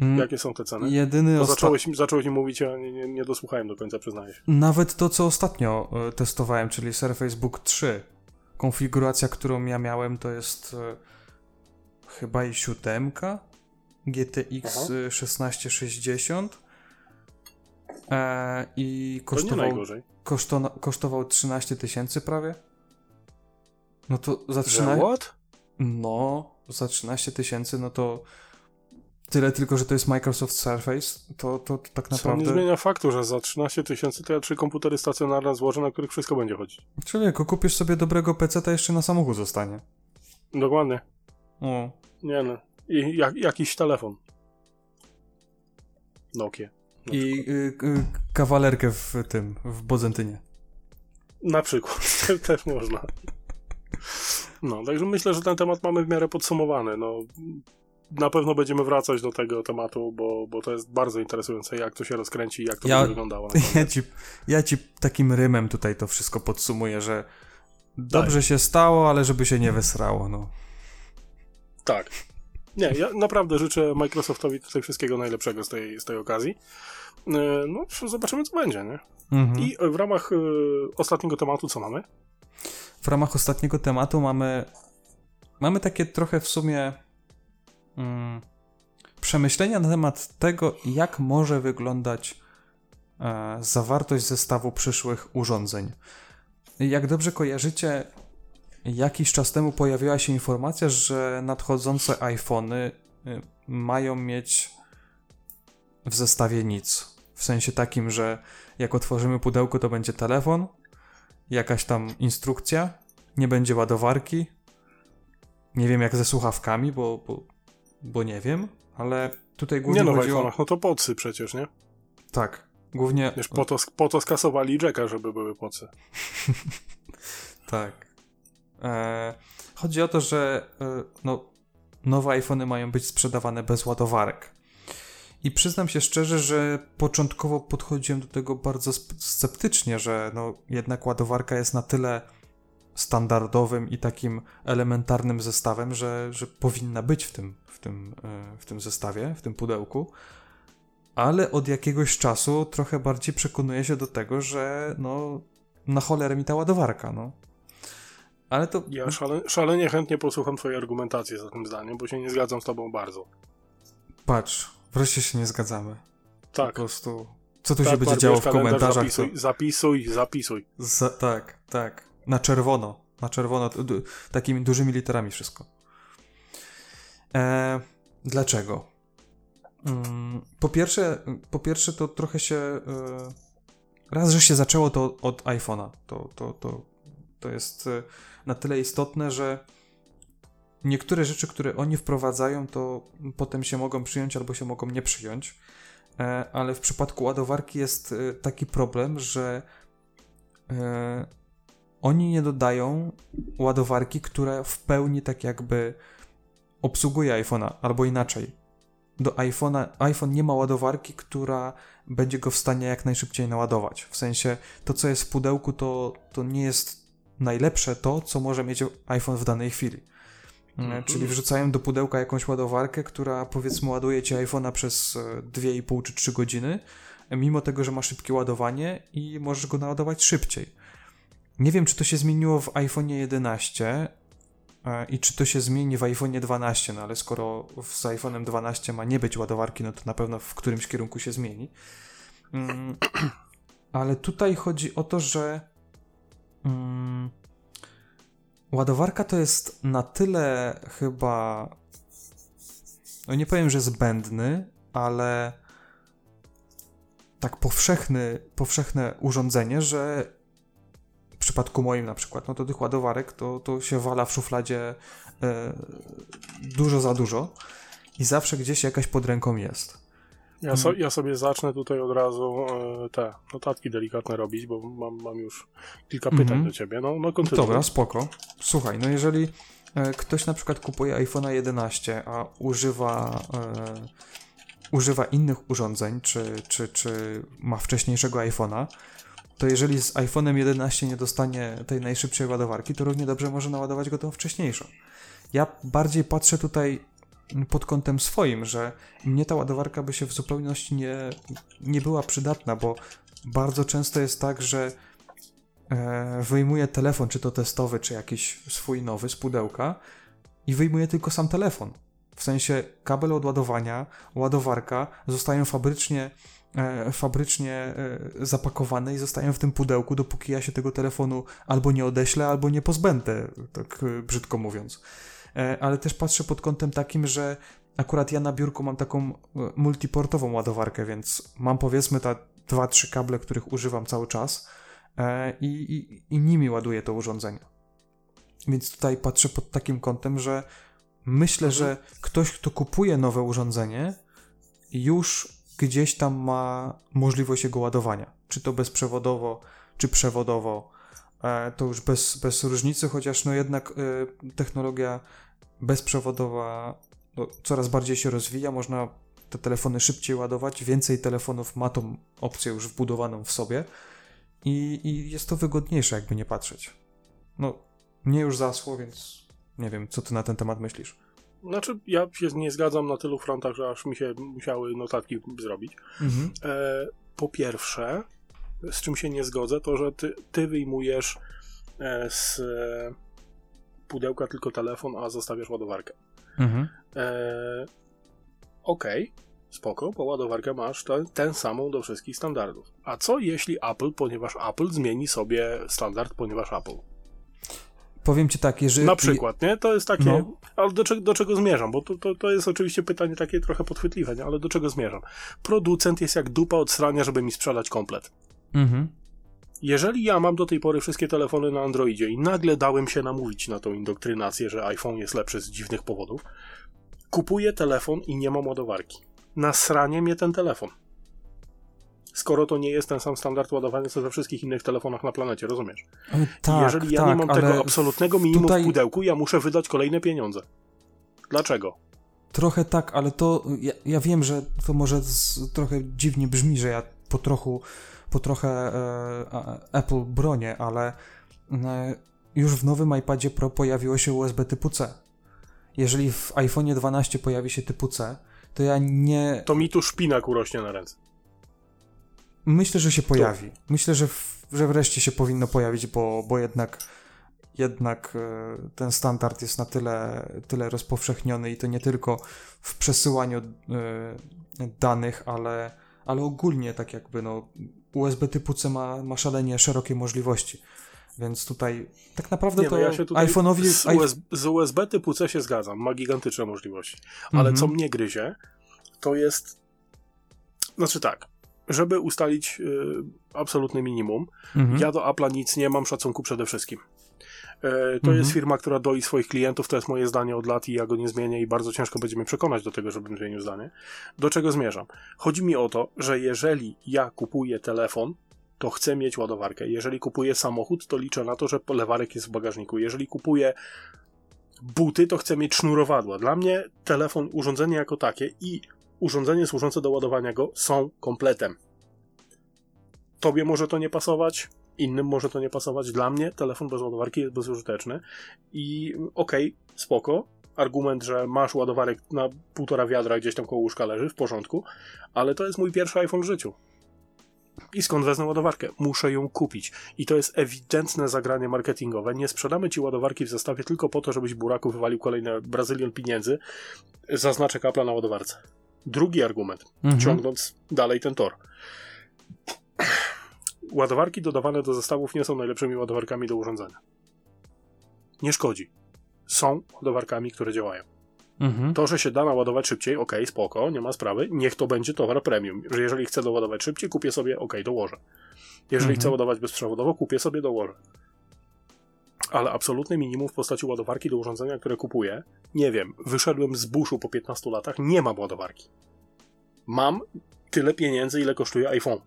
Mm, Jakie są te ceny? Jedyny osta- zacząłeś, zacząłeś mi mówić, a nie, nie, nie dosłuchałem do końca, przyznaję się. Nawet to, co ostatnio e, testowałem, czyli Surface Book 3. Konfiguracja, którą ja miałem, to jest e, chyba i siódemka GTX Aha. e, 1660 e, i To nie kosztował, najgorzej. koszto, kosztował 13 tysięcy prawie. No to za Że 13, what? no, za 13 tysięcy, no to tyle tylko, że to jest Microsoft Surface, to, to, to tak Co nie naprawdę... zmienia faktu, że za 13 tysięcy to ja trzy komputery stacjonarne złożę, na których wszystko będzie chodzić. Człowieku, kupisz sobie dobrego PC, to jeszcze na samochód zostanie. Dokładnie. O, Nie no. I jak, jakiś telefon. Nokia. I y, y, kawalerkę w tym, w Bodzentynie. na przykład. [LAUGHS] Te- Też można. No, także myślę, że ten temat mamy w miarę podsumowany. No, na pewno będziemy wracać do tego tematu, bo, bo to jest bardzo interesujące, jak to się rozkręci i jak to Ja- będzie wyglądało. [LAUGHS] Ja ci, ja ci takim rymem tutaj to wszystko podsumuję, że dobrze Tak. się stało, ale żeby się nie wysrało, no. Tak. Nie, ja naprawdę życzę Microsoftowi tutaj wszystkiego najlepszego z tej, z tej okazji. E, No, zobaczymy, co będzie, nie? Mhm. I w ramach e, ostatniego tematu, co mamy? W ramach ostatniego tematu mamy mamy takie trochę w sumie mm, przemyślenia na temat tego, jak może wyglądać e, zawartość zestawu przyszłych urządzeń. Jak dobrze kojarzycie, jakiś czas temu pojawiła się informacja, że nadchodzące iPhony y, mają mieć w zestawie nic. W sensie takim, że jak otworzymy pudełko, to będzie telefon, jakaś tam instrukcja, nie będzie ładowarki. Nie wiem jak ze słuchawkami, bo, bo, bo nie wiem, ale tutaj głównie Nie no, w chodzi o... iPhone'ach, no to pocy przecież, nie? Tak, głównie... Wiesz, po to, po to skasowali Jacka, żeby były pocy. [LAUGHS] Tak. E, chodzi o to, że e, no, nowe iPhony mają być sprzedawane bez ładowarek. I przyznam się szczerze, że początkowo podchodziłem do tego bardzo sceptycznie, że no jednak ładowarka jest na tyle standardowym i takim elementarnym zestawem, że, że powinna być w tym, w, tym, e, w tym zestawie, w tym pudełku. Ale od jakiegoś czasu trochę bardziej przekonuję się do tego, że no na cholerę mi ta ładowarka, no. Ale to... Ja szale, szalenie chętnie posłucham twojej argumentacji za tym zdaniem, bo się nie zgadzam z tobą bardzo. Patrz, wreszcie się nie zgadzamy. Tak. Po prostu... Co tu tak, się będzie działo w komentarzach? Zapisuj, zapisuj, zapisuj. Za, tak, tak. Na czerwono. Na czerwono, takimi dużymi literami wszystko. E, dlaczego? Mm, po pierwsze, po pierwsze to trochę się... E, raz, że się zaczęło to od iPhone'a. To, to, to, to jest e, na tyle istotne, że niektóre rzeczy, które oni wprowadzają, to potem się mogą przyjąć albo się mogą nie przyjąć. E, ale w przypadku ładowarki jest taki problem, że oni nie dodają ładowarki, która w pełni tak jakby obsługuje iPhone'a, albo inaczej. Do iPhone'a, iPhone nie ma ładowarki, która będzie go w stanie jak najszybciej naładować. W sensie to, co jest w pudełku, to, to nie jest najlepsze to, co może mieć iPhone w danej chwili. Mm, czyli wrzucają do pudełka jakąś ładowarkę, która powiedzmy ładuje ci iPhone'a przez 2,5 e, czy 3 godziny, mimo tego, że ma szybkie ładowanie i możesz go naładować szybciej. Nie wiem, czy to się zmieniło w iPhone 11 e, i czy to się zmieni w iPhone 12, no ale skoro z iPhone'em 12 ma nie być ładowarki, no to na pewno w którymś kierunku się zmieni. Mm, [CLEARS THROAT] ale tutaj chodzi o to, że mm, ładowarka to jest na tyle chyba. No nie powiem, że zbędny, ale tak powszechny, powszechne urządzenie, że przypadku moim na przykład, no to tych ładowarek to, to się wala w szufladzie e, dużo za dużo i zawsze gdzieś jakaś pod ręką jest. Ja, so, ja sobie zacznę tutaj od razu e, te notatki delikatne robić, bo mam, mam już kilka pytań mm -hmm. do ciebie. No, no kontynuuj. Dobra, spoko. Słuchaj, no jeżeli e, ktoś na przykład kupuje iPhone'a 11, a używa e, używa innych urządzeń, czy, czy, czy ma wcześniejszego iPhone'a, to jeżeli z iPhone'em 11 nie dostanie tej najszybszej ładowarki, to równie dobrze może naładować go tą wcześniejszą. Ja bardziej patrzę tutaj pod kątem swoim, że mnie ta ładowarka by się w zupełności nie, nie była przydatna, bo bardzo często jest tak, że e, wyjmuję telefon, czy to testowy, czy jakiś swój nowy z pudełka i wyjmuję tylko sam telefon. W sensie kabel od ładowania, ładowarka zostają fabrycznie fabrycznie e, zapakowane i zostają w tym pudełku, dopóki ja się tego telefonu albo nie odeślę, albo nie pozbędę, tak e, brzydko mówiąc. Ale też patrzę pod kątem takim, że akurat ja na biurku mam taką multiportową ładowarkę, więc mam powiedzmy te dwa, trzy kable, których używam cały czas i, i, i nimi ładuję to urządzenie. Więc tutaj patrzę pod takim kątem, że myślę, że ktoś, kto kupuje nowe urządzenie, już gdzieś tam ma możliwość jego ładowania. Czy to bezprzewodowo, czy przewodowo. E, to już bez, bez różnicy, chociaż no jednak e, technologia bezprzewodowa no, coraz bardziej się rozwija. Można te telefony szybciej ładować. Więcej telefonów ma tą opcję już wbudowaną w sobie. I, i jest to wygodniejsze, jakby nie patrzeć. No, mnie już zasło, więc nie wiem, co ty na ten temat myślisz. Znaczy, ja się nie zgadzam na tylu frontach, że aż mi się musiały notatki zrobić. Mhm. E, po pierwsze, z czym się nie zgodzę, to że ty, ty wyjmujesz e, z pudełka tylko telefon, a zostawiasz ładowarkę. Mhm. E, Okej, okay, spoko, bo ładowarkę masz ten, ten samą do wszystkich standardów. A co jeśli Apple, ponieważ Apple zmieni sobie standard, ponieważ Apple? Powiem ci tak, jeżeli... Na przykład, nie? To jest takie... No. Ale do, czego, do czego zmierzam? Bo to, to, to jest oczywiście pytanie takie trochę podchwytliwe, nie? Ale do czego zmierzam? Producent jest jak dupa od strania, żeby mi sprzedać komplet. Mhm. Jeżeli ja mam do tej pory wszystkie telefony na Androidzie i nagle dałem się namówić na tą indoktrynację, że iPhone jest lepszy z dziwnych powodów, kupuję telefon i nie mam ładowarki. Nasranie mnie ten telefon skoro to nie jest ten sam standard ładowania, co we wszystkich innych telefonach na planecie, rozumiesz? Tak, Jeżeli ja tak, nie mam tego absolutnego minimum tutaj... w pudełku, ja muszę wydać kolejne pieniądze. Dlaczego? Trochę tak, ale to ja, ja wiem, że to może z, trochę dziwnie brzmi, że ja po trochu, po trochę e, Apple bronię, ale e, już w nowym iPadzie Pro pojawiło się USB typu C. Jeżeli w iPhone 12 pojawi się typu C, to ja nie. To mi tu szpinak urośnie na ręce. Myślę, że się pojawi. Myślę, że, w, że wreszcie się powinno pojawić, bo, bo jednak jednak e, ten standard jest na tyle, tyle rozpowszechniony i to nie tylko w przesyłaniu e, danych, ale, ale ogólnie tak jakby no, USB typu C ma, ma szalenie szerokie możliwości. Więc tutaj tak naprawdę nie, to no ja iPhone'owi... Z, USB, z USB typu C się zgadzam, ma gigantyczne możliwości. Ale mhm. co mnie gryzie, to jest... Znaczy tak, żeby ustalić y, absolutne minimum, mhm. ja do Apple'a nic nie mam szacunku przede wszystkim. E, to mhm. jest firma, która doi swoich klientów, to jest moje zdanie od lat i ja go nie zmienię i bardzo ciężko będzie mnie przekonać do tego, żebym zmienił zdanie. Do czego zmierzam? Chodzi mi o to, że jeżeli ja kupuję telefon, to chcę mieć ładowarkę. Jeżeli kupuję samochód, to liczę na to, że lewarek jest w bagażniku. Jeżeli kupuję buty, to chcę mieć sznurowadła. Dla mnie telefon, urządzenie jako takie i urządzenie służące do ładowania go są kompletem. Tobie może to nie pasować, innym może to nie pasować. Dla mnie telefon bez ładowarki jest bezużyteczny i okej, okay, spoko. Argument, że masz ładowarek na półtora wiadra gdzieś tam koło łóżka leży, w porządku, ale to jest mój pierwszy iPhone w życiu. I skąd wezmę ładowarkę? Muszę ją kupić. I to jest ewidentne zagranie marketingowe. Nie sprzedamy ci ładowarki w zestawie tylko po to, żebyś buraku wywalił kolejne brazylion pieniędzy. Zaznaczę kapla na ładowarce. Drugi argument, mhm. ciągnąc dalej ten tor ładowarki dodawane do zestawów nie są najlepszymi ładowarkami do urządzenia. Nie szkodzi. Są ładowarkami, które działają. Mhm. To, że się da naładować szybciej, ok, spoko, nie ma sprawy. Niech to będzie towar premium. Że jeżeli chcę doładować szybciej, kupię sobie, ok, dołożę. Jeżeli mhm. chcę ładować bezprzewodowo, kupię sobie, dołożę. Ale absolutne minimum w postaci ładowarki do urządzenia, które kupuję, nie wiem, wyszedłem z buszu po 15 latach, nie mam ładowarki. Mam tyle pieniędzy, ile kosztuje iPhone.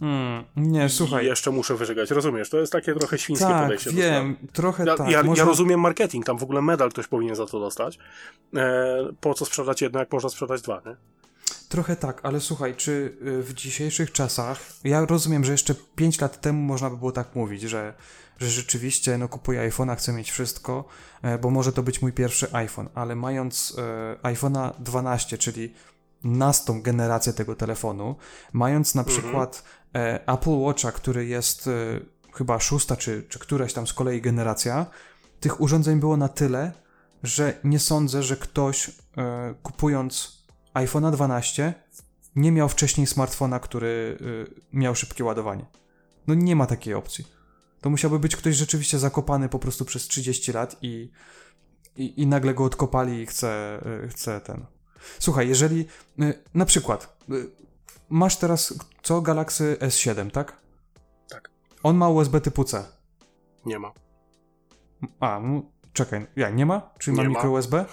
Hmm, nie, słuchaj. I jeszcze muszę wyżegać, rozumiesz? To jest takie trochę świńskie tak, podejście. wiem, trochę ja, tak. Ja, może... ja, rozumiem marketing, tam w ogóle medal ktoś powinien za to dostać. E, po co sprzedać jedno, jak można sprzedać dwa, nie? Trochę tak, ale słuchaj, czy y, w dzisiejszych czasach, ja rozumiem, że jeszcze 5 lat temu można by było tak mówić, że, że rzeczywiście no, kupuję iPhone'a, chcę mieć wszystko, e, bo może to być mój pierwszy iPhone, ale mając e, iPhone'a 12, czyli nastą generację tego telefonu, mając na mhm. przykład e, Apple Watcha, który jest chyba szósta czy, czy któraś tam z kolei generacja, tych urządzeń było na tyle, że nie sądzę, że ktoś kupując iPhone'a 12 nie miał wcześniej smartfona, który miał szybkie ładowanie. No nie ma takiej opcji. To musiałby być ktoś rzeczywiście zakopany po prostu przez 30 lat i, i, i nagle go odkopali i chce, chce ten Słuchaj, jeżeli y, na przykład y, masz teraz co Galaxy S7, tak? Tak. On ma USB typu C. Nie ma. A, czekaj, jak nie ma? Czyli nie ma mikro USB?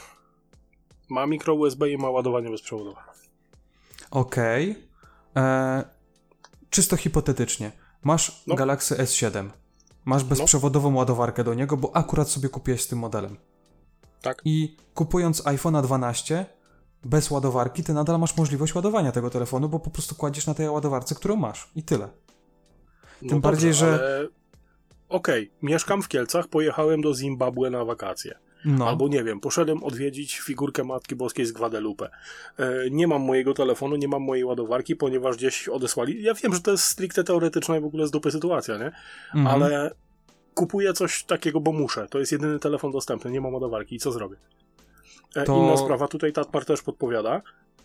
Ma mikro USB i ma ładowanie bezprzewodowe. Okej. Okay. E, czysto hipotetycznie. Masz no. Galaxy S7. Masz no. bezprzewodową no. ładowarkę do niego, bo akurat sobie kupiłeś z tym modelem. Tak. I kupując iPhone'a 12 bez ładowarki, ty nadal masz możliwość ładowania tego telefonu, bo po prostu kładziesz na tej ładowarce, którą masz i tyle. Tym no bardziej, dobrze, że. Ale... Okej, okay. mieszkam w Kielcach, pojechałem do Zimbabwe na wakacje. No. Albo nie wiem, poszedłem odwiedzić figurkę Matki Boskiej z Guadalupe. E, nie mam mojego telefonu, nie mam mojej ładowarki, ponieważ gdzieś odesłali. Ja wiem, że to jest stricte teoretyczna i w ogóle z dupy sytuacja, nie? Mhm. Ale kupuję coś takiego, bo muszę. To jest jedyny telefon dostępny, nie mam ładowarki i co zrobię? E, to... Inna sprawa, tutaj Tatmar też podpowiada.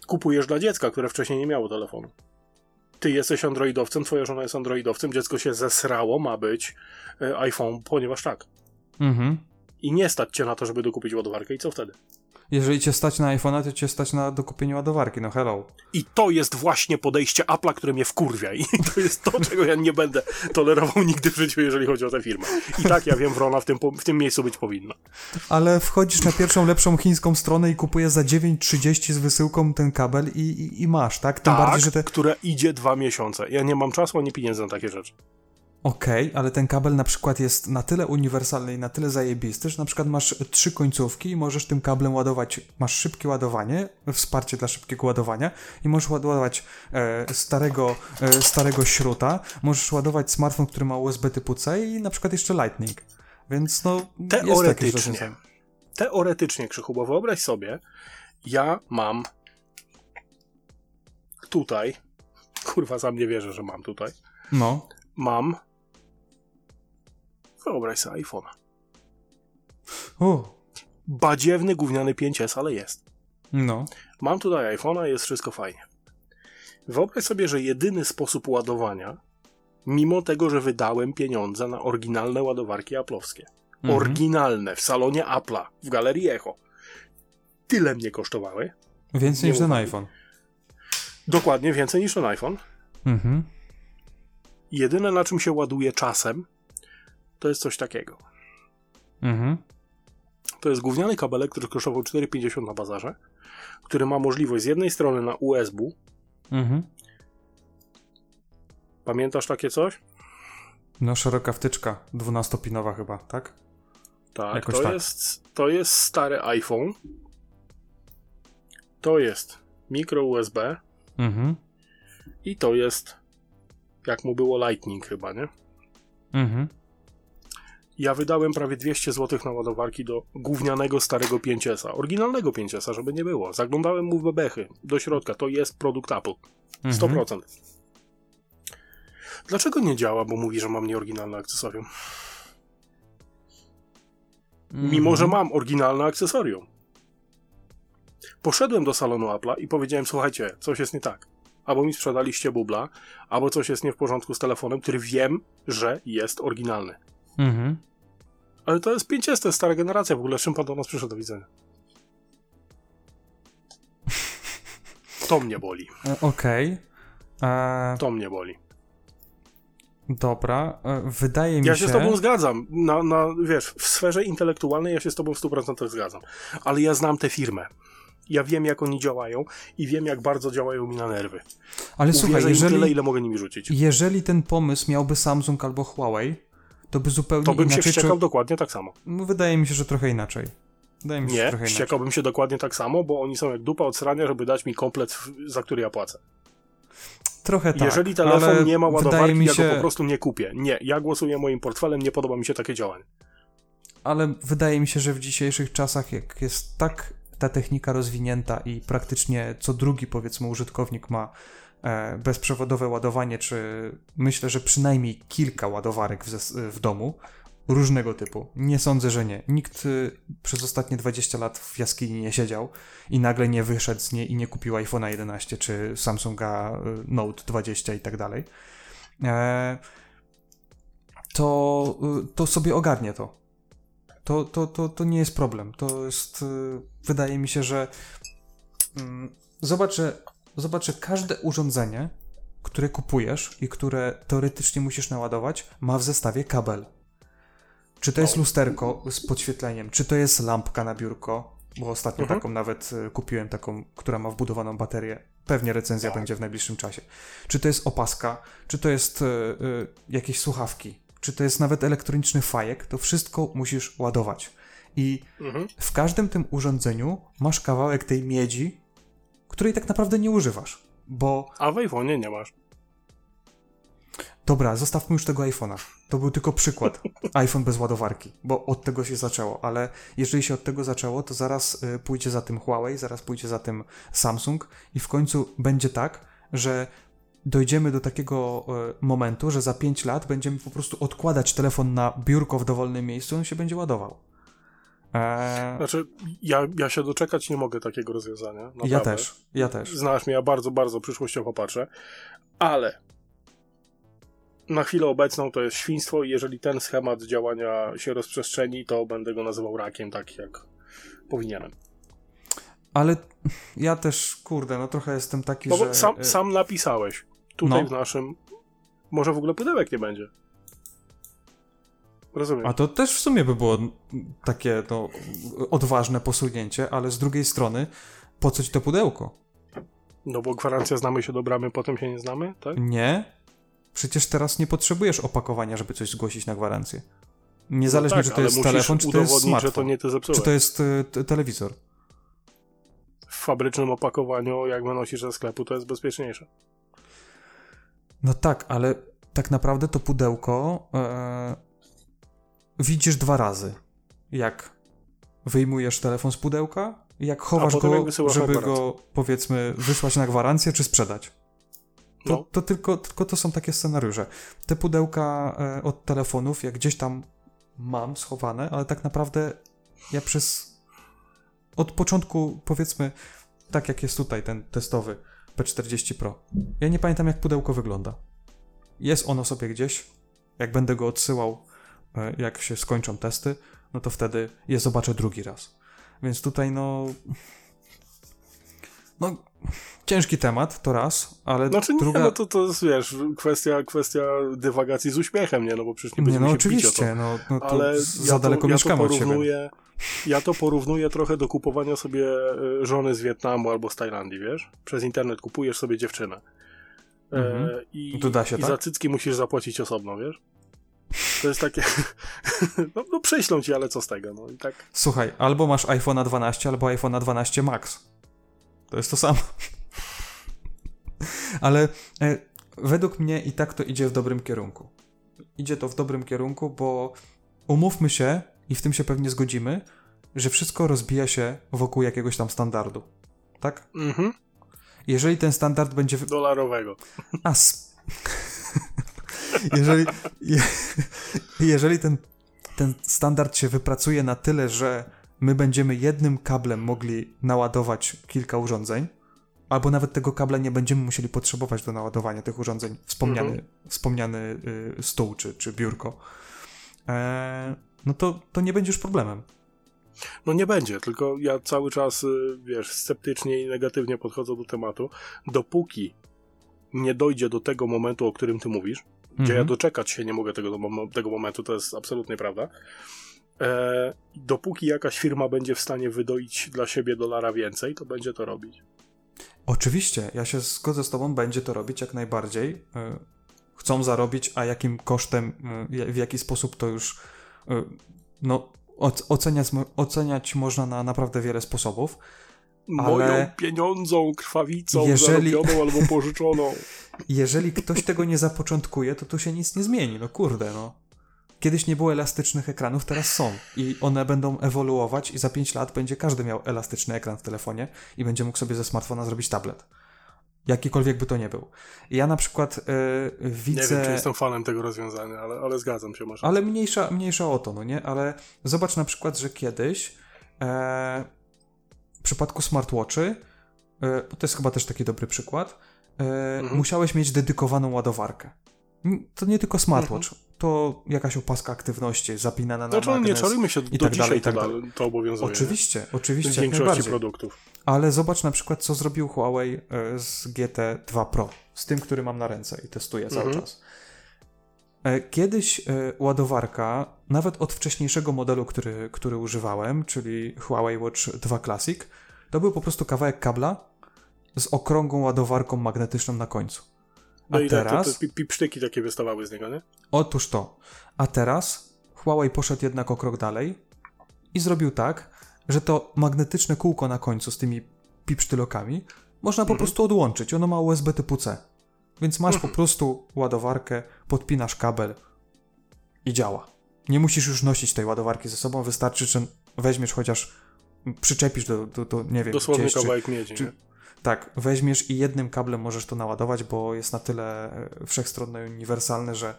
Kupujesz dla dziecka, które wcześniej nie miało telefonu. Ty jesteś androidowcem, twoja żona jest androidowcem, dziecko się zesrało, ma być e, iPhone, ponieważ tak. Mhm. I nie stać cię na to, żeby dokupić ładowarkę i co wtedy? jeżeli cię stać na iPhone'a, to cię stać na dokupienie ładowarki, no hello. I to jest właśnie podejście Apple'a, które mnie wkurwia i [LAUGHS] to jest to, czego ja nie będę tolerował nigdy w życiu, jeżeli chodzi o tę firmę. I tak, ja wiem, Wrona w tym, w tym miejscu być powinna. Ale wchodzisz na pierwszą, lepszą chińską stronę i kupujesz za 9,30 z wysyłką ten kabel i, i, i masz, tak? Tym tak, bardziej, że te... które idzie dwa miesiące. Ja nie mam czasu ani pieniędzy na takie rzeczy. Okej, ale ten kabel na przykład jest na tyle uniwersalny i na tyle zajebisty, że na przykład masz trzy końcówki i możesz tym kablem ładować, masz szybkie ładowanie, wsparcie dla szybkiego ładowania i możesz ładować e, starego, e, starego śruta, możesz ładować smartfon, który ma USB typu C i na przykład jeszcze Lightning. Więc no, Teoretycznie. Teoretycznie, Krzychu, bo wyobraź sobie, ja mam tutaj, [LAUGHS] kurwa, sam nie wierzę, że mam tutaj, No, mam, wyobraź sobie iPhone'a. o, Badziewny, gówniany 5S, ale jest. no, Mam tutaj iPhone'a, jest wszystko fajnie. Wyobraź sobie, że jedyny sposób ładowania, mimo tego, że wydałem pieniądze na oryginalne ładowarki aplowskie, Mhm. oryginalne w salonie Apple'a, w galerii Echo, tyle mnie kosztowały, więcej niż ten iPhone. dokładnie więcej niż ten iPhone. Mhm. Jedyne na czym się ładuje czasem, to jest coś takiego. Mhm. To jest gówniany kabelek, który kosztował 4,50 na bazarze, który ma możliwość z jednej strony na USB. Mhm. Pamiętasz takie coś? No, szeroka wtyczka, 12-pinowa chyba, tak? Tak, Jakoś to, tak. Jest, to jest stary iPhone. To jest mikro USB Mhm. i to jest, jak mu było, Lightning chyba, nie? Mhm. Ja wydałem prawie 200 zł na ładowarki do gównianego starego 5S, oryginalnego 5S, żeby nie było. Zaglądałem mu w bebechy, do środka, to jest produkt Apple. 100%. Dlaczego nie działa, bo mówi, że mam nieoryginalne akcesorium? Mhm. Mimo, że mam oryginalne akcesorium. Poszedłem do salonu Apple'a i powiedziałem, słuchajcie, coś jest nie tak. Albo mi sprzedaliście bubla, albo coś jest nie w porządku z telefonem, który wiem, że jest oryginalny. Mhm. Ale to jest 5S, to jest stara generacja w ogóle. Czym pan do nas przyszedł do widzenia? [LAUGHS] To mnie boli. E, Okej. E, To mnie boli. Dobra. E, wydaje mi Ja się... się z tobą zgadzam. Na, na, wiesz, w sferze intelektualnej ja się z tobą w 100% zgadzam. Ale ja znam tę firmę. Ja wiem, jak oni działają i wiem, jak bardzo działają mi na nerwy. Ale Uwierzę słuchaj, im tyle, jeżeli, ile mogę nimi rzucić. jeżeli ten pomysł miałby Samsung albo Huawei, to by zupełnie To bym się inaczej... wściekał czu- dokładnie tak samo. No, Wydaje mi się, że trochę inaczej. Wydaje mi się, Nie, trochę inaczej. wściekałbym się dokładnie tak samo, bo oni są jak dupa od srania, żeby dać mi komplet, za który ja płacę. Trochę tak. Jeżeli telefon nie ma ładowarki, mi ja się, go po prostu nie kupię. Nie, ja głosuję moim portfelem, nie podoba mi się takie działanie. Ale wydaje mi się, że w dzisiejszych czasach, jak jest tak ta technika rozwinięta i praktycznie co drugi, powiedzmy, użytkownik ma bezprzewodowe ładowanie, czy myślę, że przynajmniej kilka ładowarek w, w domu, różnego typu. Nie sądzę, że nie. Nikt y, przez ostatnie 20 lat w jaskini nie siedział i nagle nie wyszedł z niej i nie kupił iPhone'a 11 czy Samsunga y, Note 20 i tak dalej. E, to, y, to sobie ogarnie to. To, to, to, to nie jest problem. To jest. Wydaje mi się, że. mm, Zobacz, że, zobacz, że każde urządzenie, które kupujesz i które teoretycznie musisz naładować, ma w zestawie kabel. Czy to jest No. lusterko z podświetleniem, czy to jest lampka na biurko, bo ostatnio Mhm. taką nawet y, kupiłem, taką, która ma wbudowaną baterię. Pewnie recenzja Tak. będzie w najbliższym czasie. Czy to jest opaska, czy to jest y, y, jakieś słuchawki, czy to jest nawet elektroniczny fajek, to wszystko musisz ładować. I Mhm. w każdym tym urządzeniu masz kawałek tej miedzi, której tak naprawdę nie używasz. Bo A w iPhone'ie nie masz. dobra, zostawmy już tego iPhone'a. To był tylko przykład. [LAUGHS] iPhone bez ładowarki, bo od tego się zaczęło. Ale jeżeli się od tego zaczęło, to zaraz y, pójdzie za tym Huawei, zaraz pójdzie za tym Samsung i w końcu będzie tak, że dojdziemy do takiego y, momentu, że za 5 lat będziemy po prostu odkładać telefon na biurko w dowolnym miejscu, on się będzie ładował. Eee, Znaczy, ja, ja się doczekać nie mogę takiego rozwiązania. Naprawdę. ja też, ja też. Znasz mnie, ja bardzo, bardzo przyszłościowo patrzę. Ale na chwilę obecną to jest świństwo i jeżeli ten schemat działania się rozprzestrzeni, to będę go nazywał rakiem, tak jak powinienem. Ale ja też, kurde, no trochę jestem taki, No że... sam, y, sam napisałeś. Tutaj No. w naszym. Może w ogóle pudełek nie będzie. Rozumiem. A to też w sumie by było takie no, odważne posunięcie, ale z drugiej strony, po co ci to pudełko? No bo gwarancja znamy się do bramy, potem się nie znamy, tak? Nie. Przecież teraz nie potrzebujesz opakowania, żeby coś zgłosić na gwarancję. Niezależnie, no tak, czy to jest telefon, czy to jest smartfon. to. Czy to jest y, telewizor. W fabrycznym opakowaniu, jak wynosisz ze sklepu, to jest bezpieczniejsze. No tak, ale tak naprawdę to pudełko e, widzisz dwa razy. Jak wyjmujesz telefon z pudełka i jak chowasz go, żeby go powiedzmy wysłać na gwarancję czy sprzedać. To, No. to tylko, tylko to są takie scenariusze. Te pudełka e, od telefonów, jak gdzieś tam mam schowane, ale tak naprawdę ja przez od początku, powiedzmy, tak jak jest tutaj ten testowy P40 Pro, ja nie pamiętam jak pudełko wygląda. Jest ono sobie gdzieś. Jak będę go odsyłał, jak się skończą testy, no to wtedy je zobaczę drugi raz. Więc tutaj no. No, ciężki temat, to raz, ale Znaczy nie, druga. no to, to jest, wiesz, kwestia, kwestia dywagacji z uśmiechem, nie? No bo przecież nie nie, będziemy no się bić o to. oczywiście, no, no to ale z- ja za daleko to, ja to mieszkamy od siebie. porównuję, Ja to porównuję trochę do kupowania sobie e, żony z Wietnamu albo z Tajlandii, wiesz? Przez internet kupujesz sobie dziewczynę. E, Mhm. I, To da się, i tak? za cycki musisz zapłacić osobno, wiesz? To jest takie... [LAUGHS] no, no prześlą ci, ale co z tego? No i tak... Słuchaj, albo masz iPhone'a 12, albo iPhone'a 12 Max. To jest to samo. [LAUGHS] Ale e, według mnie i tak to idzie w dobrym kierunku. Idzie to w dobrym kierunku, bo umówmy się, i w tym się pewnie zgodzimy, że wszystko rozbija się wokół jakiegoś tam standardu. Tak? Mhm. Jeżeli ten standard będzie. Dolarowego. A, [LAUGHS] jeżeli, je, jeżeli ten, ten standard się wypracuje na tyle, że my będziemy jednym kablem mogli naładować kilka urządzeń, albo nawet tego kabla nie będziemy musieli potrzebować do naładowania tych urządzeń, wspomniany, Mhm. wspomniany y, stół czy, czy biurko, e, no to, to nie będzie już problemem. No nie będzie, tylko ja cały czas, y, wiesz, sceptycznie i negatywnie podchodzę do tematu. Dopóki nie dojdzie do tego momentu, o którym ty mówisz, gdzie ja Mhm. doczekać się nie mogę tego, tego momentu, to jest absolutnie prawda. E, dopóki jakaś firma będzie w stanie wydoić dla siebie dolara więcej, to będzie to robić. Oczywiście, ja się zgodzę z Tobą, będzie to robić jak najbardziej. Y, Chcą zarobić, a jakim kosztem, y, w jaki sposób to już y, no, oc- oceniać, oceniać można na naprawdę wiele sposobów. Moją pieniądzą, krwawicą, Jeżeli- zarobioną albo pożyczoną. [LAUGHS] Jeżeli ktoś tego nie zapoczątkuje, to tu się nic nie zmieni. No kurde, no. Kiedyś nie było elastycznych ekranów, teraz są. I one będą ewoluować i za 5 lat będzie każdy miał elastyczny ekran w telefonie i będzie mógł sobie ze smartfona zrobić tablet. Jakikolwiek by to nie był. I Ja na przykład yy, widzę... Nie wiem, czy jestem fanem tego rozwiązania, ale, ale zgadzam się może. Ale mniejsza, mniejsza o to, no nie? Ale zobacz na przykład, że kiedyś e, przypadku smartwatchy, e, to jest chyba też taki dobry przykład, e, Mhm. musiałeś mieć dedykowaną ładowarkę. To nie tylko smartwatch, to jakaś opaska aktywności zapinana na Znaczy, nie magnes. czarujmy się, i do tak dzisiaj dalej, i tak to, dalej. da- to obowiązuje. Oczywiście, W oczywiście, jak większości produktów. Ale zobacz na przykład, co zrobił Huawei e, z GT2 Pro, z tym, który mam na ręce i testuję cały Mhm. czas. E, Kiedyś ładowarka, nawet od wcześniejszego modelu, który, który używałem, czyli Huawei Watch 2 Classic, to był po prostu kawałek kabla z okrągłą ładowarką magnetyczną na końcu. A No i tak, to, teraz, to pi- pipsztyki takie wystawały z niego, nie? otóż to, a teraz Huawei poszedł jednak o krok dalej i zrobił tak, że to magnetyczne kółko na końcu z tymi pipsztylokami można po Mhm. prostu odłączyć. Ono ma USB typu C. Więc masz po [LAUGHS] prostu ładowarkę, podpinasz kabel i działa. Nie musisz już nosić tej ładowarki ze sobą, wystarczy, że weźmiesz chociaż, przyczepisz do, do, do nie wiem, Dosłownie gdzieś, czy, kawałek miedzi, czy- tak, weźmiesz i jednym kablem możesz to naładować, bo jest na tyle e, wszechstronne i uniwersalne, że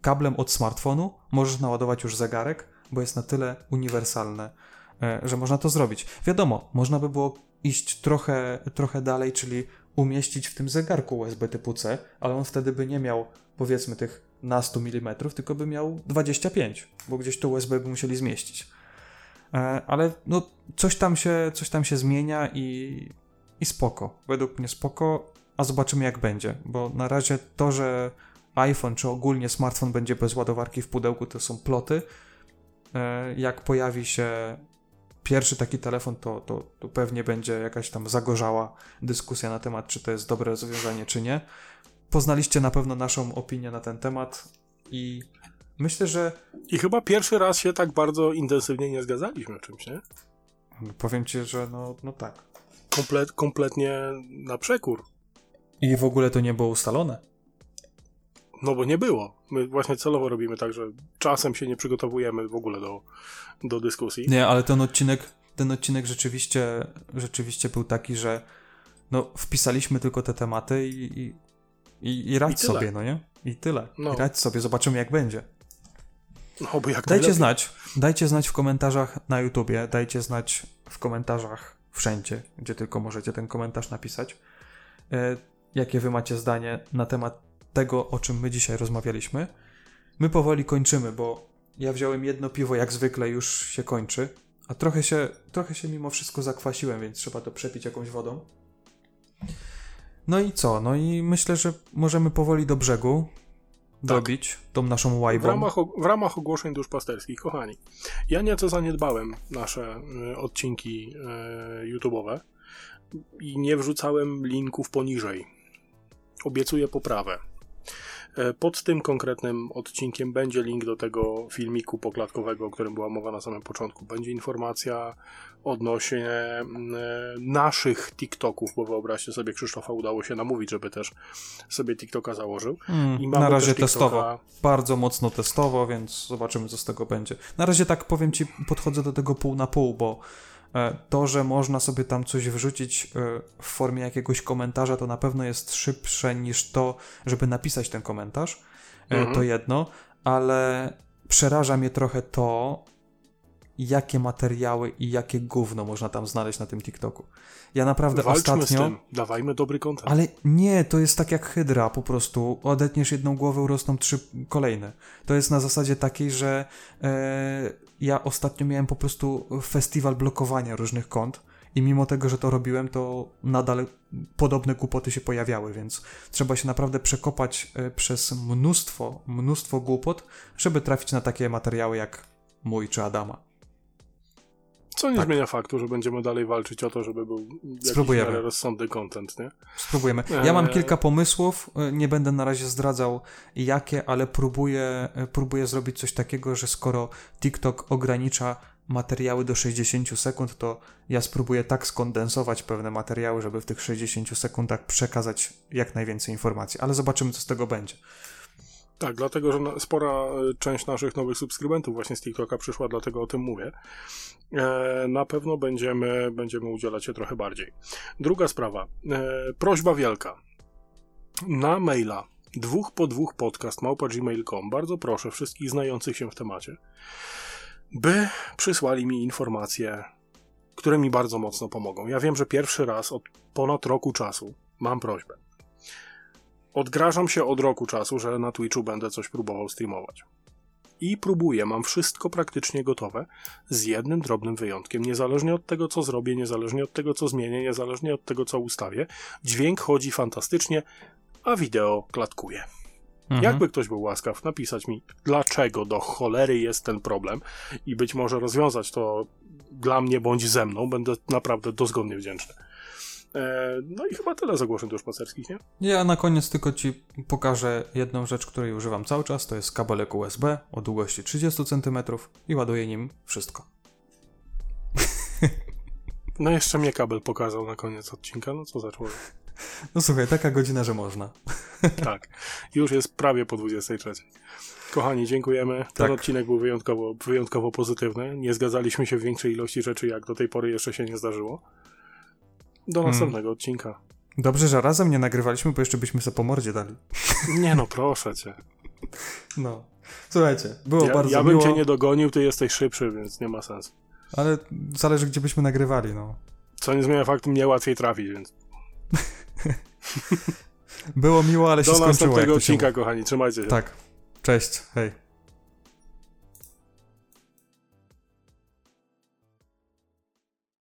kablem od smartfonu możesz naładować już zegarek, bo jest na tyle uniwersalne, e, że można to zrobić. Wiadomo, można by było iść trochę, trochę dalej, czyli umieścić w tym zegarku USB typu C, ale on wtedy by nie miał powiedzmy tych na 100 mm, tylko by miał 25, bo gdzieś to USB by musieli zmieścić. E, Ale no, coś tam się, coś tam się zmienia i, i spoko. Według mnie spoko, a zobaczymy jak będzie, bo na razie to, że iPhone czy ogólnie smartfon będzie bez ładowarki w pudełku, to są ploty. E, Jak pojawi się pierwszy taki telefon, to, to, to pewnie będzie jakaś tam zagorzała dyskusja na temat, czy to jest dobre rozwiązanie, czy nie. Poznaliście na pewno naszą opinię na ten temat i myślę, że I chyba pierwszy raz się tak bardzo intensywnie nie zgadzaliśmy czymś, nie? powiem ci, że no, no tak. Komplet, kompletnie na przekór. I w ogóle to nie było ustalone. No bo nie było. My właśnie celowo robimy tak, że czasem się nie przygotowujemy w ogóle do, do dyskusji. Nie, ale ten odcinek, ten odcinek rzeczywiście, rzeczywiście był taki, że no, wpisaliśmy tylko te tematy i, i, i, i radź I sobie, no nie? I tyle. No. I radź sobie, zobaczymy jak będzie. No bo jak Dajcie najlepiej. znać, dajcie znać w komentarzach na YouTubie, dajcie znać w komentarzach wszędzie, gdzie tylko możecie ten komentarz napisać, e, jakie wy macie zdanie na temat tego, o czym my dzisiaj rozmawialiśmy. My powoli kończymy, bo ja wziąłem jedno piwo, jak zwykle już się kończy, a trochę się, trochę się mimo wszystko zakwasiłem, więc trzeba to przepić jakąś wodą. No i co? No i myślę, że możemy powoli do brzegu dobić tą naszą W łajbą. ramach, og- w ramach ogłoszeń duszpasterskich, kochani, ja nieco zaniedbałem nasze y, odcinki y, YouTube'owe i nie wrzucałem linków poniżej. Obiecuję poprawę. E, Pod tym konkretnym odcinkiem będzie link do tego filmiku poklatkowego, o którym była mowa na samym początku. Będzie informacja odnośnie e, naszych TikToków, bo wyobraźcie sobie, Krzysztofa udało się namówić, żeby też sobie TikToka założył. Mm, na razie testowo. Bardzo mocno testowo, więc zobaczymy, co z tego będzie. Na razie tak powiem ci, podchodzę do tego pół na pół, bo to, że można sobie tam coś wrzucić e, w formie jakiegoś komentarza, to na pewno jest szybsze niż to, żeby napisać ten komentarz. E, Mhm. To jedno, ale przeraża mnie trochę to, jakie materiały i jakie gówno można tam znaleźć na tym TikToku. Ja naprawdę Walczmy ostatnio. z tym, dawajmy dobry kontent. Ale nie, to jest tak jak hydra, po prostu odetniesz jedną głowę, urosną trzy kolejne. To jest na zasadzie takiej, że e, ja ostatnio miałem po prostu festiwal blokowania różnych kont i mimo tego, że to robiłem, to nadal podobne głupoty się pojawiały, więc trzeba się naprawdę przekopać e, przez mnóstwo, mnóstwo głupot, żeby trafić na takie materiały jak mój czy Adama. Co nie tak. zmienia faktu, że będziemy dalej walczyć o to, żeby był jakiś rozsądny content, nie? Spróbujemy. Ja mam Eee. kilka pomysłów, e, nie będę na razie zdradzał jakie, ale próbuję, e, próbuję zrobić coś takiego, że skoro TikTok ogranicza materiały do 60 sekund, to ja spróbuję tak skondensować pewne materiały, żeby w tych 60 sekundach przekazać jak najwięcej informacji, ale zobaczymy, co z tego będzie. Tak, dlatego, że spora e, część naszych nowych subskrybentów właśnie z TikToka przyszła, dlatego o tym mówię. E, na pewno będziemy, będziemy udzielać się trochę bardziej. Druga sprawa. E, prośba wielka. Na maila dwóch po dwóch podcast małpa gmail.com bardzo proszę wszystkich znających się w temacie, by przysłali mi informacje, które mi bardzo mocno pomogą. Ja wiem, że pierwszy raz od ponad roku czasu mam prośbę. Odgrażam się od roku czasu, że na Twitchu będę coś próbował streamować. I próbuję, mam wszystko praktycznie gotowe, z jednym drobnym wyjątkiem. Niezależnie od tego, co zrobię, niezależnie od tego, co zmienię, niezależnie od tego, co ustawię, dźwięk chodzi fantastycznie, a wideo klatkuje. Mhm. Jakby ktoś był łaskaw napisać mi, dlaczego do cholery jest ten problem i być może rozwiązać to dla mnie bądź ze mną, będę naprawdę dozgodnie wdzięczny. E, no i chyba tyle z ogłoszeń duszpasterskich, nie? Ja na koniec tylko Ci pokażę jedną rzecz, której używam cały czas, to jest kabelek USB o długości 30 cm i ładuję nim wszystko. [LAUGHS] No jeszcze mnie kabel pokazał na koniec odcinka, no co za człowiek. [LAUGHS] No słuchaj, taka godzina, że można. [LAUGHS] Tak, już jest prawie po 23. Kochani, dziękujemy. Ten Tak. odcinek był wyjątkowo, wyjątkowo pozytywny. Nie zgadzaliśmy się w większej ilości rzeczy, jak do tej pory jeszcze się nie zdarzyło. Do Hmm. następnego odcinka. Dobrze, że razem nie nagrywaliśmy, bo jeszcze byśmy sobie po mordzie dali. Nie no, proszę cię. No. Słuchajcie, było Ja, bardzo ja bym miło, cię nie dogonił, ty jesteś szybszy, więc nie ma sensu. ale zależy, gdzie byśmy nagrywali, no. Co nie zmienia faktu, mnie łatwiej trafić, więc. [LAUGHS] Było miło, ale się Do skończyło. jak następnego się odcinka, kochani, trzymajcie się. Tak. Cześć, hej.